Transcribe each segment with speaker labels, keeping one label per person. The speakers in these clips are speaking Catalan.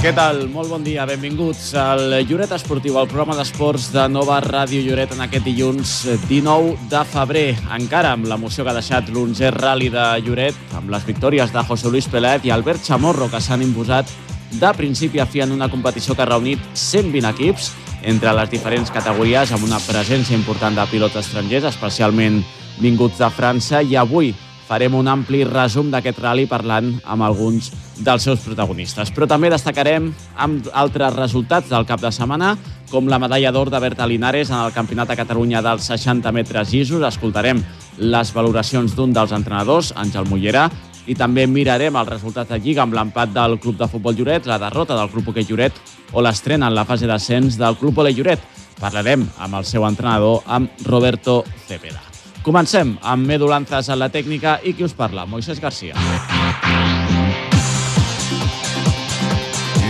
Speaker 1: Què tal? Molt bon dia, benvinguts al Lloret Esportiu, al programa d'esports de Nova Ràdio Lloret en aquest dilluns 19 de febrer. Encara amb l'emoció que ha deixat l'11è Rally de Lloret, amb les victòries de José Luis Pelet i Albert Chamorro, que s'han imposat de principi a fi en una competició que ha reunit 120 equips entre les diferents categories, amb una presència important de pilots estrangers, especialment vinguts de França, i avui farem un ampli resum d'aquest rally parlant amb alguns dels seus protagonistes. Però també destacarem amb altres resultats del cap de setmana, com la medalla d'or de Berta Linares en el Campionat de Catalunya dels 60 metres llisos. Escoltarem les valoracions d'un dels entrenadors, Àngel Mollera, i també mirarem el resultat de Lliga amb l'empat del Club de Futbol Lloret, la derrota del Club Hoquei Lloret o l'estrena en la fase d'ascens del Club Ole Lloret. Parlarem amb el seu entrenador, amb Roberto Cepeda. Comencem amb Medu Lanzas a la tècnica i qui us parla, Moisés Garcia.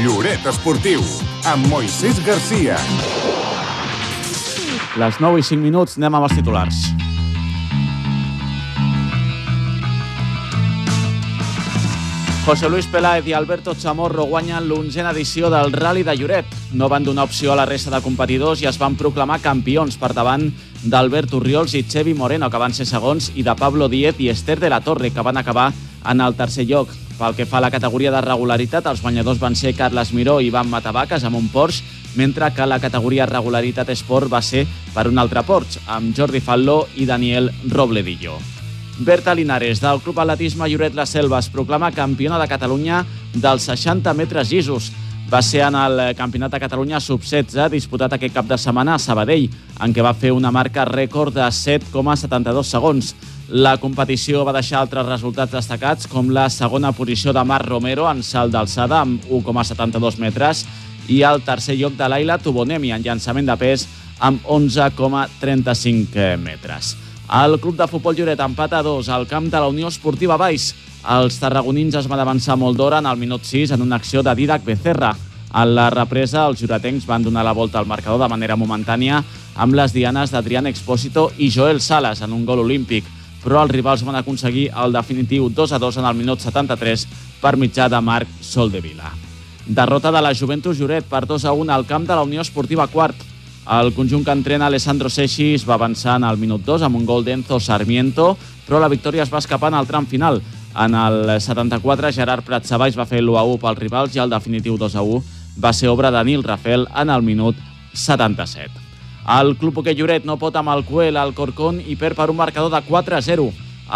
Speaker 2: Lloret Esportiu, amb Moisés Garcia.
Speaker 1: Les 9 i 5 minuts, anem amb els titulars. José Luis Peláez i Alberto Chamorro guanyen l'onzena edició del Rally de Lloret. No van donar opció a la resta de competidors i es van proclamar campions per davant d'Albert Urriols i Xevi Moreno, que van ser segons, i de Pablo Díez i Esther de la Torre, que van acabar en el tercer lloc. Pel que fa a la categoria de regularitat, els guanyadors van ser Carles Miró i Ivan Matavaques amb un Porsche, mentre que la categoria regularitat esport va ser per un altre Porsche, amb Jordi Falló i Daniel Robledillo. Berta Linares, del Club Atletisme Lloret La Selva, es proclama campiona de Catalunya dels 60 metres llisos. Va ser en el Campionat de Catalunya sub-16, disputat aquest cap de setmana a Sabadell, en què va fer una marca rècord de 7,72 segons. La competició va deixar altres resultats destacats, com la segona posició de Marc Romero en salt d'alçada amb 1,72 metres i el tercer lloc de Laila Tubonemi en llançament de pes amb 11,35 metres. El club de futbol Lloret empata a dos al camp de la Unió Esportiva Baix. Els tarragonins es van avançar molt d'hora en el minut 6 en una acció de Didac Becerra. A la represa, els juretencs van donar la volta al marcador de manera momentània amb les dianes d'Adrián Expósito i Joel Salas en un gol olímpic, però els rivals van aconseguir el definitiu 2 a 2 en el minut 73 per mitjà de Marc Soldevila. Derrota de la Juventus Lloret per 2 a 1 al camp de la Unió Esportiva Quart. El conjunt que entrena Alessandro Seixi es va avançar en el minut 2 amb un gol d'Enzo Sarmiento, però la victòria es va escapar en el tram final. En el 74, Gerard Pratsabaix va fer l'1-1 pels rivals i el definitiu 2-1 va ser obra de Nil Rafel en el minut 77. El Club Hoquei Lloret no pot amb el Cuel al Corcón i perd per un marcador de 4-0.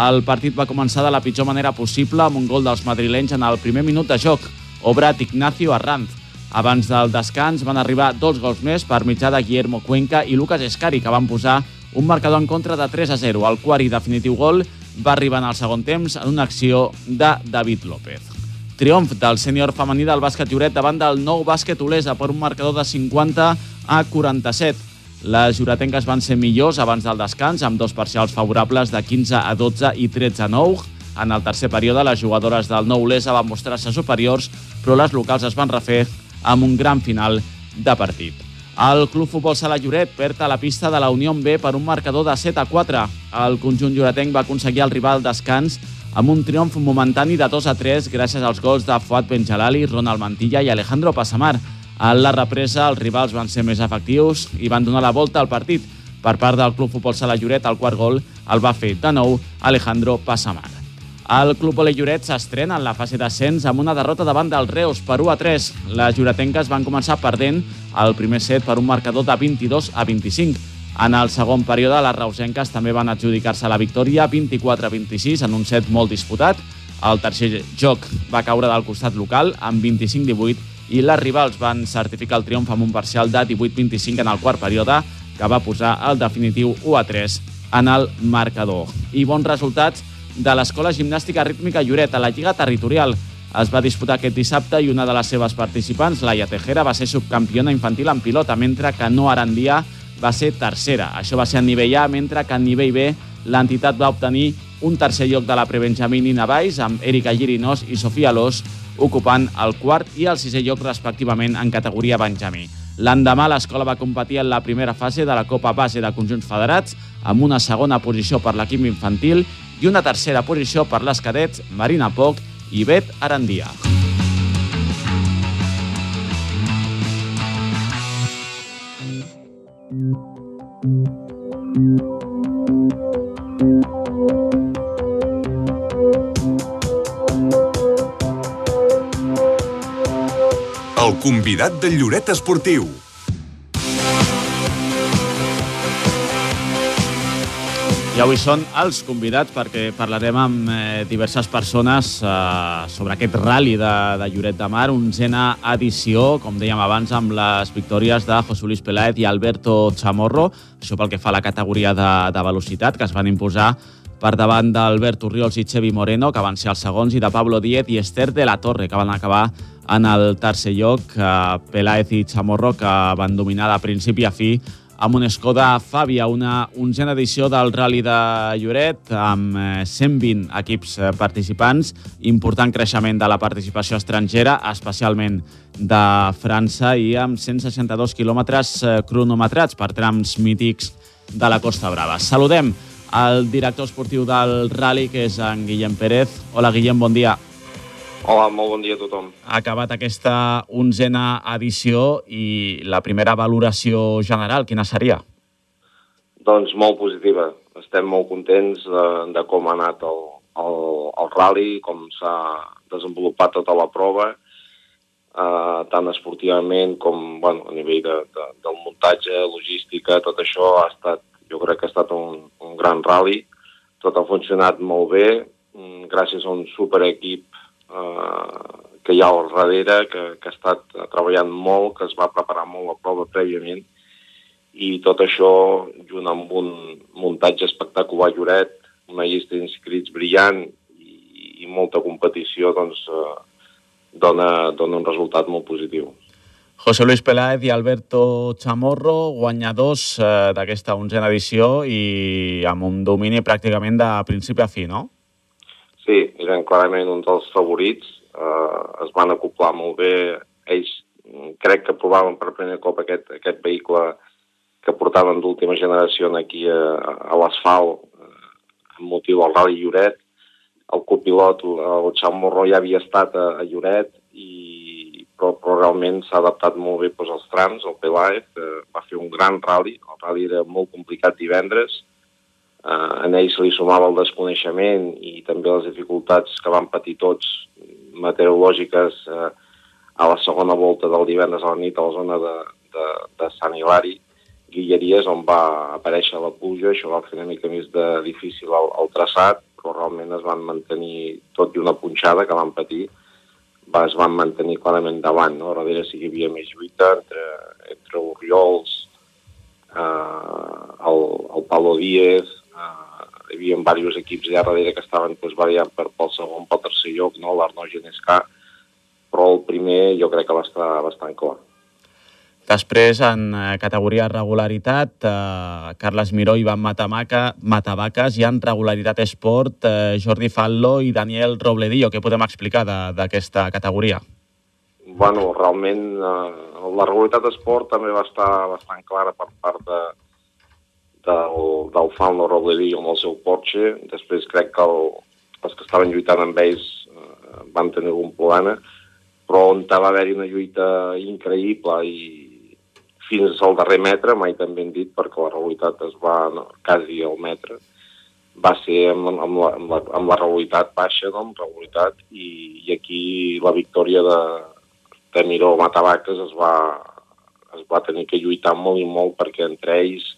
Speaker 1: El partit va començar de la pitjor manera possible amb un gol dels madrilenys en el primer minut de joc, obra d'Ignacio Arranz. Abans del descans van arribar dos gols més per mitjà de Guillermo Cuenca i Lucas Escari, que van posar un marcador en contra de 3 a 0. El quart i definitiu gol va arribar en el segon temps en una acció de David López. Triomf del sènior femení del bàsquet Lloret davant del nou bàsquet Olesa per un marcador de 50 a 47. Les lloretenques van ser millors abans del descans, amb dos parcials favorables de 15 a 12 i 13 a 9. En el tercer període, les jugadores del nou Olesa van mostrar-se superiors, però les locals es van refer amb un gran final de partit. El Club Futbol Sala Lloret perd a la pista de la Unió B per un marcador de 7 a 4. El conjunt lloretenc va aconseguir el rival descans amb un triomf momentani de 2 a 3 gràcies als gols de Fuad Benjalali, Ronald Mantilla i Alejandro Passamar. A la represa, els rivals van ser més efectius i van donar la volta al partit. Per part del Club Futbol Sala Lloret, el quart gol el va fer de nou Alejandro Passamar. El Club Ole Lloret s'estrena en la fase d'ascens amb una derrota davant del Reus per 1 a 3. Les lloretenques van començar perdent el primer set per un marcador de 22 a 25. En el segon període, les reusenques també van adjudicar-se la victòria 24 a 26 en un set molt disputat. El tercer joc va caure del costat local amb 25-18 i les rivals van certificar el triomf amb un parcial de 18-25 en el quart període que va posar el definitiu 1 a 3 en el marcador. I bons resultats de l'Escola Gimnàstica Rítmica Lloret a la Lliga Territorial. Es va disputar aquest dissabte i una de les seves participants, Laia Tejera, va ser subcampiona infantil en pilota, mentre que No Arandia va ser tercera. Això va ser a nivell A, mentre que a nivell B l'entitat va obtenir un tercer lloc de la prebenjamín i Navais amb Erika Girinós i Sofia Los ocupant el quart i el sisè lloc respectivament en categoria Benjamí. L'endemà l'escola va competir en la primera fase de la Copa Base de Conjunts Federats amb una segona posició per l'equip infantil i una tercera posició per les cadets Marina Poc i Bet Arandia.
Speaker 2: El convidat del Lloret Esportiu.
Speaker 1: I avui són els convidats perquè parlarem amb eh, diverses persones eh, sobre aquest rally de, de Lloret de Mar, onzena edició, com dèiem abans, amb les victòries de José Luis Peláez i Alberto Chamorro, això pel que fa a la categoria de, de velocitat, que es van imposar per davant d'Albert Urriols i Xevi Moreno, que van ser els segons, i de Pablo Díez i Esther de la Torre, que van acabar en el tercer lloc. Eh, Peláez i Chamorro, que van dominar de principi a fi amb un Skoda Fàbia, una onzena edició del Rally de Lloret, amb 120 eh, equips eh, participants, important creixement de la participació estrangera, especialment de França, i amb 162 quilòmetres eh, cronometrats per trams mítics de la Costa Brava. Saludem el director esportiu del Rally, que és en Guillem Pérez. Hola, Guillem, bon dia.
Speaker 3: Hola, molt bon dia a tothom.
Speaker 1: Ha acabat aquesta onzena edició i la primera valoració general, quina seria?
Speaker 3: Doncs molt positiva. Estem molt contents de, de com ha anat el, el, el rally, com s'ha desenvolupat tota la prova, eh, tant esportivament com bueno, a nivell de, de, del muntatge, logística, tot això ha estat, jo crec que ha estat un, un gran rally. Tot ha funcionat molt bé, mm, gràcies a un superequip eh, que hi ha al darrere, que, que ha estat treballant molt, que es va preparar molt la prova prèviament, i tot això, junt amb un muntatge espectacular Lloret, una llista d'inscrits brillant i, i molta competició, doncs eh, dona, dona un resultat molt positiu.
Speaker 1: José Luis Peláez i Alberto Chamorro, guanyadors eh, d'aquesta onzena edició i amb un domini pràcticament de principi a fi, no?
Speaker 3: Sí, eren clarament un dels favorits. Uh, es van acoplar molt bé. Ells mm, crec que provaven per primer cop aquest, aquest vehicle que portaven d'última generació aquí a, a l'asfalt uh, amb motiu del Rally Lloret. El copilot, el Xau Morro, ja havia estat a, a Lloret, i, però, però realment s'ha adaptat molt bé doncs, als trams. El Pelaez uh, va fer un gran rally. El rally era molt complicat divendres, eh, en ells li sumava el desconeixement i també les dificultats que van patir tots meteorològiques eh, a la segona volta del divendres a la nit a la zona de, de, de Sant Hilari, Guilleries, on va aparèixer la pluja, això va fer una mica més de difícil el, el traçat, però realment es van mantenir, tot i una punxada que van patir, va, es van mantenir clarament davant, no? Darrere sí que hi havia més lluita entre, entre Oriols, eh, el, el Pablo Díez, hi havia diversos equips allà darrere que estaven doncs, variant per, pel segon, pel tercer lloc, no? l'Arnau Genescà, però el primer jo crec que va estar bastant clar.
Speaker 1: Després, en eh, categoria regularitat, eh, Carles Miró, Ivan Matamaca, Matavaques i en regularitat esport, eh, Jordi Fallo i Daniel Robledillo. Què podem explicar d'aquesta categoria?
Speaker 3: Bueno, realment eh, la regularitat esport també va estar bastant clara per part de, del, del Falno Roblerí amb el seu Porsche. Després crec que el, els que estaven lluitant amb ells eh, van tenir algun problema, però on va haver-hi una lluita increïble i fins al darrer metre, mai tan ben dit, perquè la realitat es va no, quasi al metre, va ser amb, amb, la, amb, la, amb la realitat baixa, no? amb realitat, i, i aquí la victòria de, de Miró Matavaques es va, es va tenir que lluitar molt i molt perquè entre ells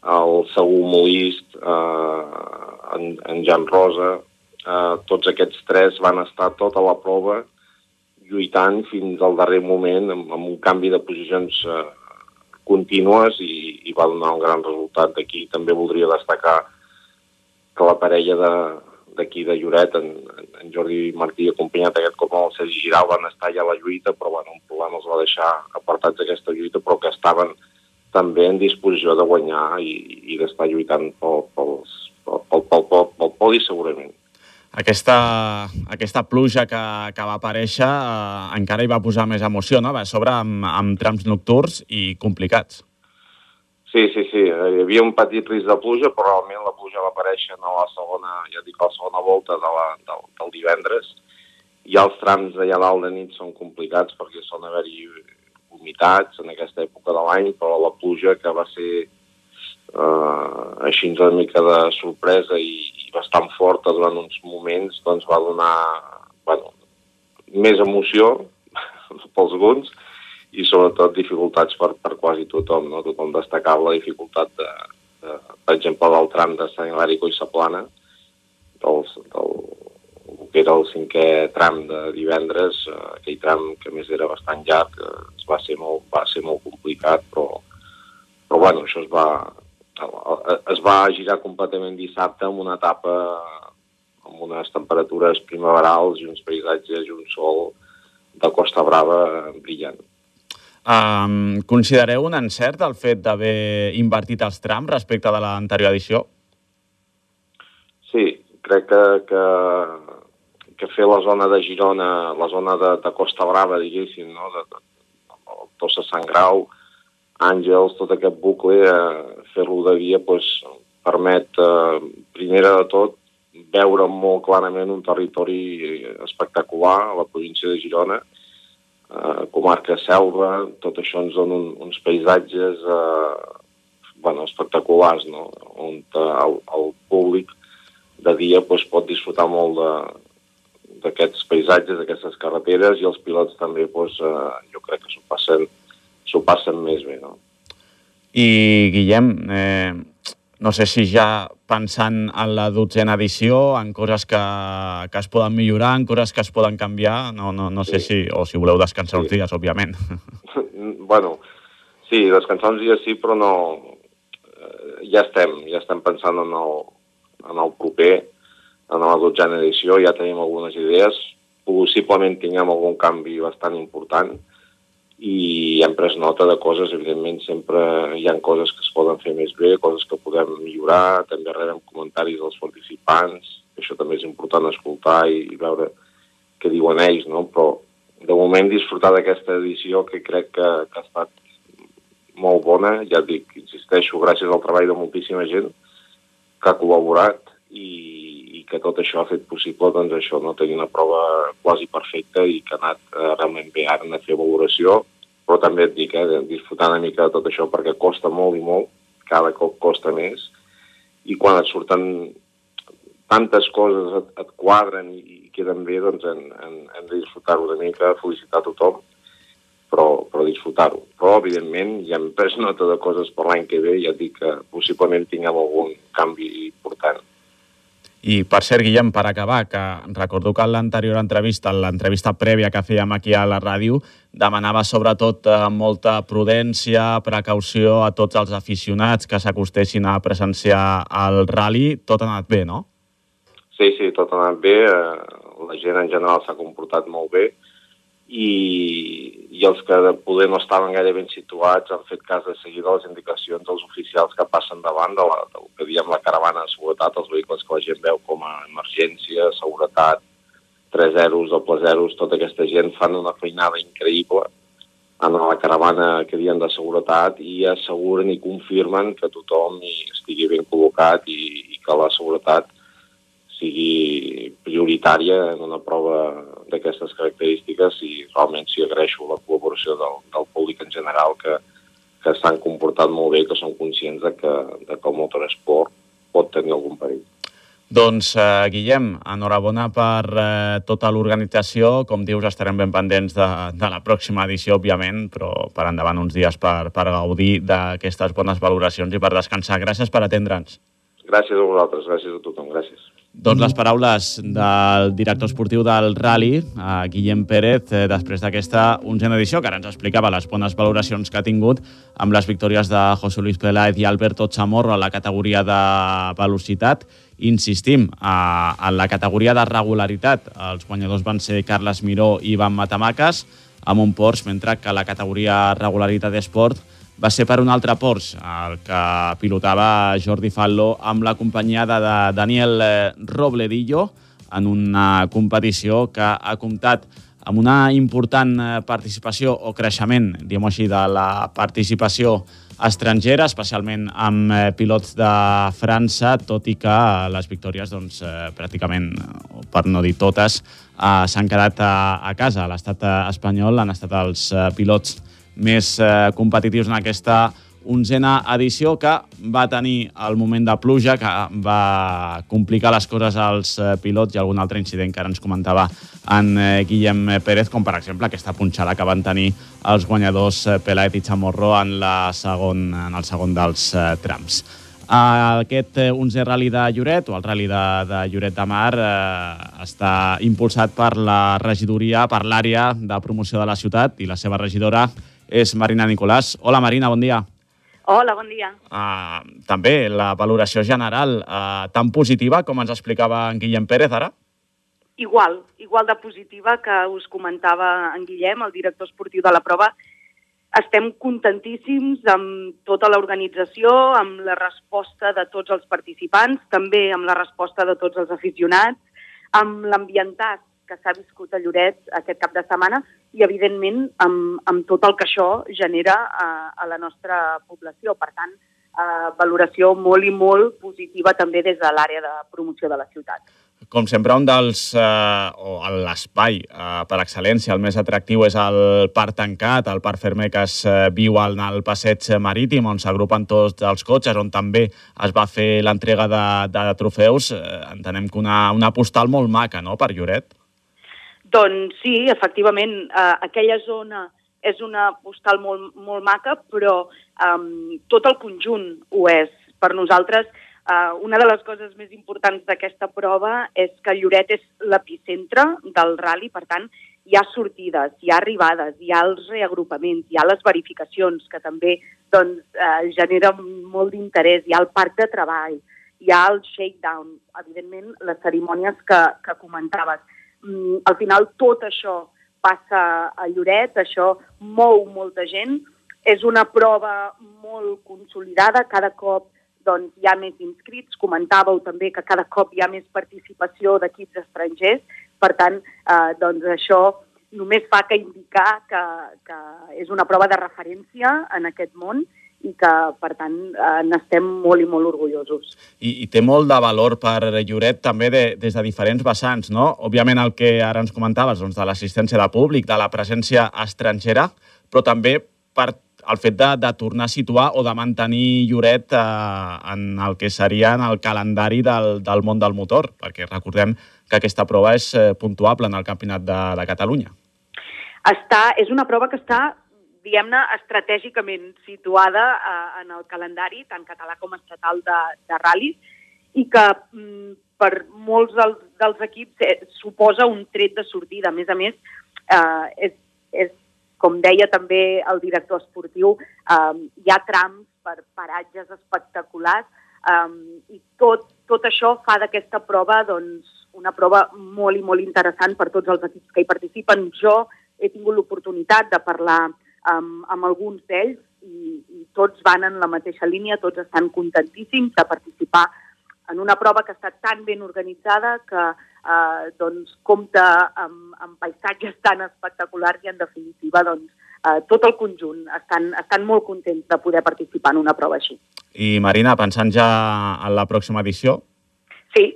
Speaker 3: el Segur Molist, eh, en, en Jan Rosa, eh, tots aquests tres van estar tota la prova lluitant fins al darrer moment amb, amb un canvi de posicions eh, contínues i, i va donar un gran resultat. D'aquí també voldria destacar que la parella d'aquí de, de Lloret, en, en Jordi Martí, acompanyat aquest cop amb el Sergi Giral, van estar ja a la lluita, però bueno, un problema els va deixar apartats d'aquesta lluita, però que estaven també en disposició de guanyar i, i d'estar lluitant pel, pel, pel, pel, pel, pel, pel podi segurament.
Speaker 1: Aquesta, aquesta pluja que, que va aparèixer eh, encara hi va posar més emoció, no? Va sobre amb, amb trams nocturns i complicats.
Speaker 3: Sí, sí, sí. Hi havia un petit risc de pluja, però realment la pluja va aparèixer a la segona, ja dic, a la segona volta de la, del, del divendres. I els trams d'allà dalt de nit són complicats perquè són haver-hi humitats en aquesta època de l'any, però la pluja que va ser eh, així una mica de sorpresa i, i bastant forta durant uns moments, doncs va donar bueno, més emoció, pels guns i sobretot dificultats per, per quasi tothom, no? Tothom destacava la dificultat de, de per exemple, del tram de Sant Hilari i Saplana, del, del, que era el cinquè tram de divendres, eh, aquell tram que més era bastant llarg, eh, va ser molt, va ser molt complicat, però, però bueno, això es va, es va girar completament dissabte amb una etapa amb unes temperatures primaverals i uns paisatges i un sol de Costa Brava brillant.
Speaker 1: Um, considereu un encert el fet d'haver invertit els trams respecte de l'anterior edició?
Speaker 3: Sí, crec que, que, que fer la zona de Girona, la zona de, de Costa Brava, diguéssim, no? de, de, de Tossa Sant Grau, Àngels, tot aquest bucle, eh, fer-lo de via pues, permet, eh, primera de tot, veure molt clarament un territori espectacular a la província de Girona, eh, comarca selva, tot això ens dona un, uns paisatges eh, bueno, espectaculars, no? on eh, el, el públic de dia pues, pot disfrutar molt de d'aquests paisatges, d'aquestes carreteres, i els pilots també pues, eh, jo crec que s'ho passen, passen més bé. No?
Speaker 1: I, Guillem, eh, no sé si ja pensant en la dotzena edició, en coses que, que es poden millorar, en coses que es poden canviar, no, no, no sé sí. si... o si voleu descansar sí. uns dies, òbviament.
Speaker 3: bueno, sí, descansar uns dies sí, però no... Eh, ja estem, ja estem pensant en el, en el proper, en la dotzena edició, ja tenim algunes idees, possiblement tinguem algun canvi bastant important, i hem pres nota de coses, evidentment sempre hi han coses que es poden fer més bé, coses que podem millorar, també rebem comentaris dels participants, això també és important escoltar i, i veure què diuen ells, no? però de moment disfrutar d'aquesta edició que crec que, que ha estat molt bona, ja dic, insisteixo, gràcies al treball de moltíssima gent que ha col·laborat i, i que tot això ha fet possible doncs això, no tenir una prova quasi perfecta i que ha anat eh, realment bé. Ara de fer valoració, però també et dic, eh, disfrutar una mica de tot això perquè costa molt i molt, cada cop costa més, i quan et surten tantes coses et, et quadren i, i queden bé, doncs hem, hem, hem de disfrutar-ho una mica, felicitar a tothom, però, però disfrutar-ho. Però, evidentment, ja hem pres nota de coses per l'any que ve i ja et dic que possiblement tinguem algun canvi important.
Speaker 1: I per cert, Guillem, per acabar, que recordo que en l'anterior entrevista, en l'entrevista prèvia que fèiem aquí a la ràdio, demanava sobretot eh, molta prudència, precaució a tots els aficionats que s'acostessin a presenciar el rally. Tot ha anat bé, no?
Speaker 3: Sí, sí, tot ha anat bé. Eh, la gent en general s'ha comportat molt bé i, i els que de poder no estaven gaire ben situats han fet cas de seguida les indicacions dels oficials que passen davant de, la, del que diem la caravana de seguretat, els vehicles que la gent veu com a emergència, seguretat, 3 zeros, doble zeros, tota aquesta gent fan una feinada increïble en la caravana que diem de seguretat i asseguren i confirmen que tothom hi estigui ben col·locat i, i que la seguretat sigui prioritària en una prova d'aquestes característiques i realment sí agraeixo la col·laboració del, del públic en general que, que s'han comportat molt bé, que són conscients de que, de que el motoresport pot tenir algun perill.
Speaker 1: Doncs, eh, Guillem, enhorabona per eh, tota l'organització. Com dius, estarem ben pendents de, de la pròxima edició, òbviament, però per endavant uns dies per, per gaudir d'aquestes bones valoracions i per descansar. Gràcies per atendre'ns.
Speaker 3: Gràcies a vosaltres, gràcies a tothom, gràcies.
Speaker 1: Doncs les paraules del director esportiu del Rally, eh, Guillem Pérez, eh, després d'aquesta onzena edició, que ara ens explicava les bones valoracions que ha tingut amb les victòries de José Luis Peláez i Alberto Chamorro a la categoria de velocitat. Insistim, eh, en la categoria de regularitat, els guanyadors van ser Carles Miró i Ivan Matamaques, amb un Porsche, mentre que la categoria regularitat d'esport va ser per un altre Porsche, el que pilotava Jordi Fallo amb la companyia de Daniel eh, Robledillo en una competició que ha comptat amb una important eh, participació o creixement, diguem així, de la participació estrangera, especialment amb eh, pilots de França, tot i que les victòries, doncs, pràcticament, per no dir totes, s'han quedat a, a casa. A l'estat espanyol han estat els pilots més eh, competitius en aquesta onzena edició que va tenir el moment de pluja que va complicar les coses als eh, pilots i algun altre incident que ara ens comentava en eh, Guillem Pérez, com per exemple aquesta punxada que van tenir els guanyadors eh, Pelaet i Chamorro en, la segon, en el segon dels trams. Aquest 11è rally de Lloret, o el rally de, de Lloret de Mar, eh, està impulsat per la regidoria, per l'àrea de promoció de la ciutat, i la seva regidora és Marina Nicolàs. Hola, Marina, bon dia.
Speaker 4: Hola, bon dia.
Speaker 1: Uh, també la valoració general, uh, tan positiva com ens explicava en Guillem Pérez ara?
Speaker 4: Igual, igual de positiva que us comentava en Guillem, el director esportiu de la prova. Estem contentíssims amb tota l'organització, amb la resposta de tots els participants, també amb la resposta de tots els aficionats, amb l'ambientat que s'ha viscut a Lloret aquest cap de setmana i, evidentment, amb, amb tot el que això genera a, a la nostra població. Per tant, eh, valoració molt i molt positiva també des de l'àrea de promoció de la ciutat.
Speaker 1: Com sempre, un dels, eh, o l'espai eh, per excel·lència, el més atractiu és el parc tancat, el parc fermer que es eh, viu al, al passeig marítim, on s'agrupen tots els cotxes, on també es va fer l'entrega de, de trofeus. Eh, entenem que una, una postal molt maca, no?, per Lloret.
Speaker 4: Doncs sí, efectivament, eh, aquella zona és una postal molt, molt maca, però eh, tot el conjunt ho és. Per nosaltres, eh, una de les coses més importants d'aquesta prova és que Lloret és l'epicentre del rally, per tant, hi ha sortides, hi ha arribades, hi ha els reagrupaments, hi ha les verificacions, que també doncs, eh, genera molt d'interès, hi ha el parc de treball, hi ha el shakedown, evidentment, les cerimònies que, que comentaves al final tot això passa a Lloret, això mou molta gent, és una prova molt consolidada, cada cop doncs, hi ha més inscrits, comentàveu també que cada cop hi ha més participació d'equips estrangers, per tant, eh, doncs això només fa que indicar que, que és una prova de referència en aquest món i que, per tant, eh, n'estem molt i molt orgullosos.
Speaker 1: I, I té molt de valor per Lloret també de, des de diferents vessants, no? Òbviament el que ara ens comentaves, doncs, de l'assistència de públic, de la presència estrangera, però també per el fet de, de tornar a situar o de mantenir Lloret eh, en el que seria en el calendari del, del món del motor, perquè recordem que aquesta prova és eh, puntuable en el Campionat de, de Catalunya.
Speaker 4: Està, és una prova que està diguem-ne, estratègicament situada eh, en el calendari, tant català com estatal de, de ral·lis, i que mm, per molts dels, dels equips eh, suposa un tret de sortida. A més a més, eh, és, és, com deia també el director esportiu, eh, hi ha trams per paratges espectaculars eh, i tot, tot això fa d'aquesta prova doncs, una prova molt i molt interessant per tots els equips que hi participen. Jo he tingut l'oportunitat de parlar amb, amb alguns d'ells i, i tots van en la mateixa línia, tots estan contentíssims de participar en una prova que està tan ben organitzada que eh, doncs, compta amb, amb paisatges tan espectaculars i, en definitiva, doncs, eh, tot el conjunt estan, estan molt contents de poder participar en una prova així.
Speaker 1: I, Marina, pensant ja en la pròxima edició?
Speaker 4: Sí,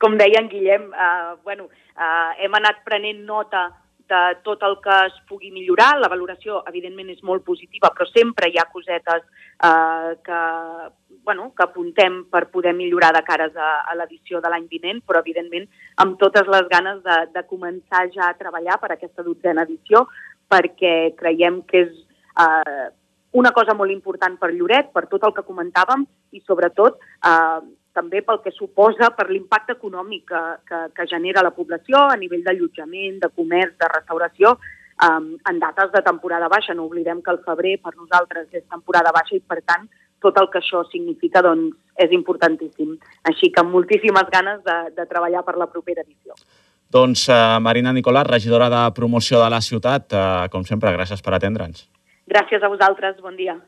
Speaker 4: com deia en Guillem, eh, bueno, eh, hem anat prenent nota de tot el que es pugui millorar. La valoració, evidentment, és molt positiva, però sempre hi ha cosetes eh, que, bueno, que apuntem per poder millorar de cares a, a l'edició de l'any vinent, però, evidentment, amb totes les ganes de, de començar ja a treballar per aquesta dotzena edició, perquè creiem que és eh, una cosa molt important per Lloret, per tot el que comentàvem, i sobretot eh, també pel que suposa per l'impacte econòmic que, que, que genera la població a nivell d'allotjament, de comerç, de restauració, um, en dates de temporada baixa. No oblidem que el febrer per nosaltres és temporada baixa i, per tant, tot el que això significa doncs, és importantíssim. Així que amb moltíssimes ganes de, de treballar per la propera edició.
Speaker 1: Doncs uh, Marina Nicolà, regidora de promoció de la ciutat, uh, com sempre, gràcies per atendre'ns.
Speaker 4: Gràcies a vosaltres, bon dia.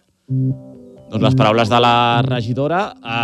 Speaker 1: Doncs les paraules de la regidora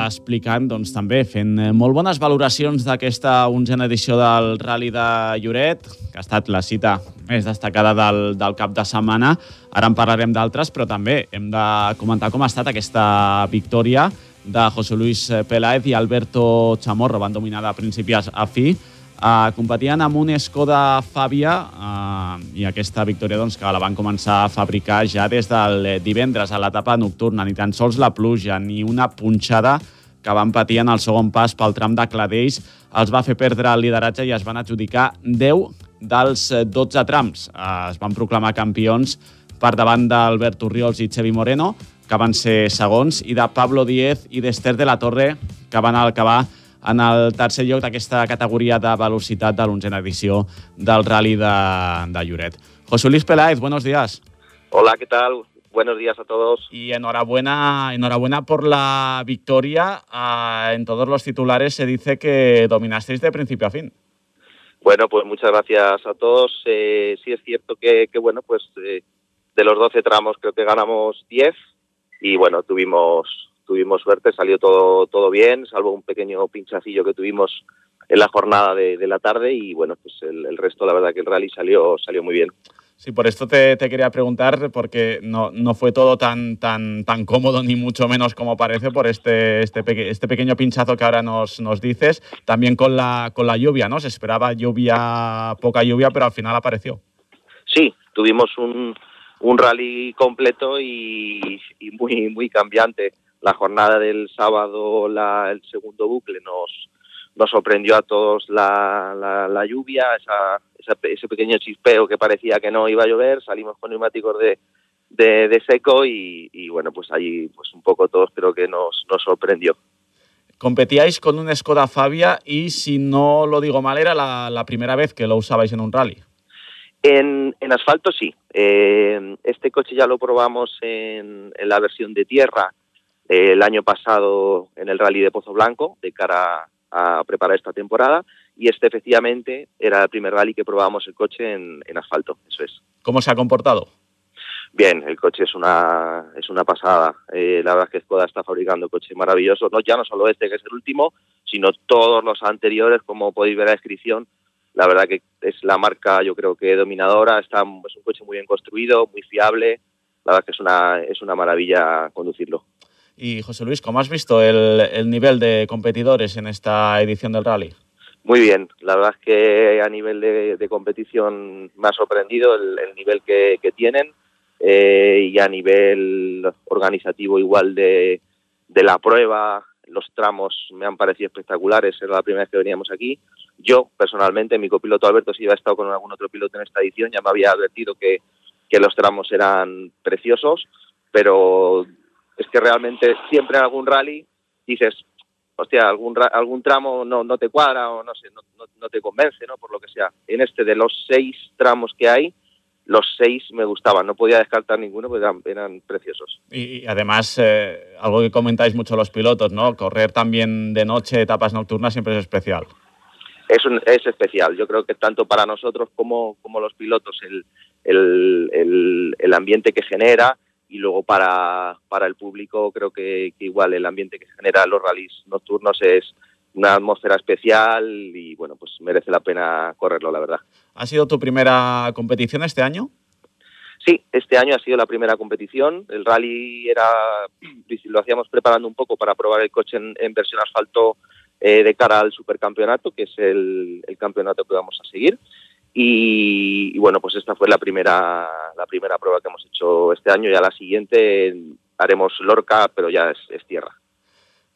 Speaker 1: explicant doncs, també, fent eh, molt bones valoracions d'aquesta onzena edició del Rally de Lloret, que ha estat la cita més destacada del, del cap de setmana. Ara en parlarem d'altres, però també hem de comentar com ha estat aquesta victòria de José Luis Peláez i Alberto Chamorro. Van dominar de principi a fi Uh, competien amb un Skoda Fàbia uh, i aquesta victòria doncs, que la van començar a fabricar ja des del divendres a l'etapa nocturna. Ni tan sols la pluja ni una punxada que van patir en el segon pas pel tram de Cladells els va fer perdre el lideratge i es van adjudicar 10 dels 12 trams. Uh, es van proclamar campions per davant d'Albert Urriols i Xevi Moreno, que van ser segons, i de Pablo Díez i d'Ester de la Torre, que van acabar en el tercer lloc d'aquesta categoria de velocitat de l'onzena edició del Rally de, de Lloret. José Luis Peláez, buenos días.
Speaker 5: Hola, ¿qué tal? Buenos días a todos.
Speaker 1: Y enhorabuena, enhorabuena por la victoria. Uh, en todos los titulares se dice que dominasteis de principio a fin.
Speaker 5: Bueno, pues muchas gracias a todos. Eh, sí es cierto que, que bueno, pues eh, de los 12 tramos creo que ganamos 10 y bueno, tuvimos tuvimos suerte, salió todo, todo bien, salvo un pequeño pinchacillo que tuvimos en la jornada de, de la tarde y bueno, pues el, el, resto, la verdad que el rally salió, salió muy bien.
Speaker 1: Sí, por esto te, te quería preguntar, porque no, no, fue todo tan, tan, tan cómodo, ni mucho menos como parece, por este, este, peque, este pequeño pinchazo que ahora nos, nos dices. También con la, con la lluvia, ¿no? Se esperaba lluvia, poca lluvia, pero al final apareció.
Speaker 5: Sí, tuvimos un, un rally completo y, y muy, muy cambiante la jornada del sábado, la, el segundo bucle, nos, nos sorprendió a todos la, la, la lluvia, esa, esa, ese pequeño chispeo que parecía que no iba a llover, salimos con neumáticos de, de, de seco y, y, bueno, pues allí pues un poco todos creo que nos, nos sorprendió.
Speaker 1: Competíais con un Skoda Fabia y si no lo digo mal era la, la primera vez que lo usabais en un rally.
Speaker 5: En, en asfalto sí. Eh, este coche ya lo probamos en, en la versión de tierra el año pasado en el Rally de Pozo Blanco, de cara a preparar esta temporada, y este efectivamente era el primer rally que probábamos el coche en, en asfalto, eso es.
Speaker 1: ¿Cómo se ha comportado?
Speaker 5: Bien, el coche es una, es una pasada. Eh, la verdad es que Skoda está fabricando coches maravillosos, no, ya no solo este que es el último, sino todos los anteriores, como podéis ver en la descripción. La verdad que es la marca, yo creo que dominadora, está, es un coche muy bien construido, muy fiable. La verdad que es una, es una maravilla conducirlo.
Speaker 1: Y José Luis, ¿cómo has visto el, el, nivel de competidores en esta edición del rally?
Speaker 5: Muy bien, la verdad es que a nivel de, competición me ha sorprendido el, el nivel que, que tienen eh, y a nivel organizativo igual de, de la prueba, los tramos me han parecido espectaculares, era la primera vez que veníamos aquí. Yo, personalmente, mi copiloto Alberto, si ya ha estado con algún otro piloto en esta edición, ya me había advertido que, que los tramos eran preciosos, pero es que realmente siempre en algún rally dices, hostia, algún, algún tramo no, no te cuadra o no sé, no, no, no, te convence, ¿no? Por lo que sea. En este, de los seis tramos que hay, los seis me gustaban, no podía descartar ninguno porque eran, eran preciosos.
Speaker 1: Y, y además, eh, algo que comentáis mucho los pilotos, ¿no? Correr también de noche, etapas nocturnas, siempre es especial.
Speaker 5: Es, un, es especial, yo creo que tanto para nosotros como, como los pilotos, el, el, el, el ambiente que genera, y luego para, para el público creo que, que, igual el ambiente que genera los rallies nocturnos es una atmósfera especial y bueno, pues merece la pena correrlo, la verdad.
Speaker 1: ¿Ha sido tu primera competición este año?
Speaker 5: Sí, este año ha sido la primera competición. El rally era lo hacíamos preparando un poco para probar el coche en, en versión asfalto eh, de cara al supercampeonato, que es el, el campeonato que vamos a seguir. Y, y, bueno, pues esta fue la primera, la primera prueba que hemos hecho este año. Ya la siguiente haremos Lorca, pero ya es, es tierra.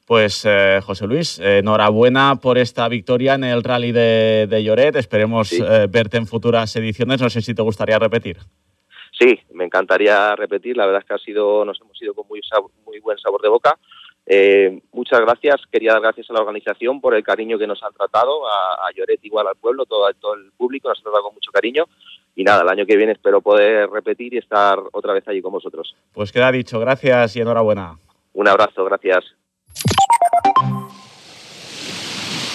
Speaker 1: Pues eh, José Luis, eh, enhorabuena por esta victoria en el rally de, de Lloret. Esperemos sí. eh, verte en futuras ediciones. No sé si te gustaría repetir.
Speaker 5: Sí, me encantaría repetir. La verdad es que ha sido, nos hemos ido con muy, muy buen sabor de boca. Eh, muchas gracias. Quería dar gracias a la organización por el cariño que nos han tratado, a, a Lloret igual al pueblo, todo, todo el público nos ha tratado con mucho cariño. Y nada, el año que viene espero poder repetir y estar otra vez allí con vosotros.
Speaker 1: Pues queda dicho. Gracias y enhorabuena.
Speaker 5: Un abrazo, gracias.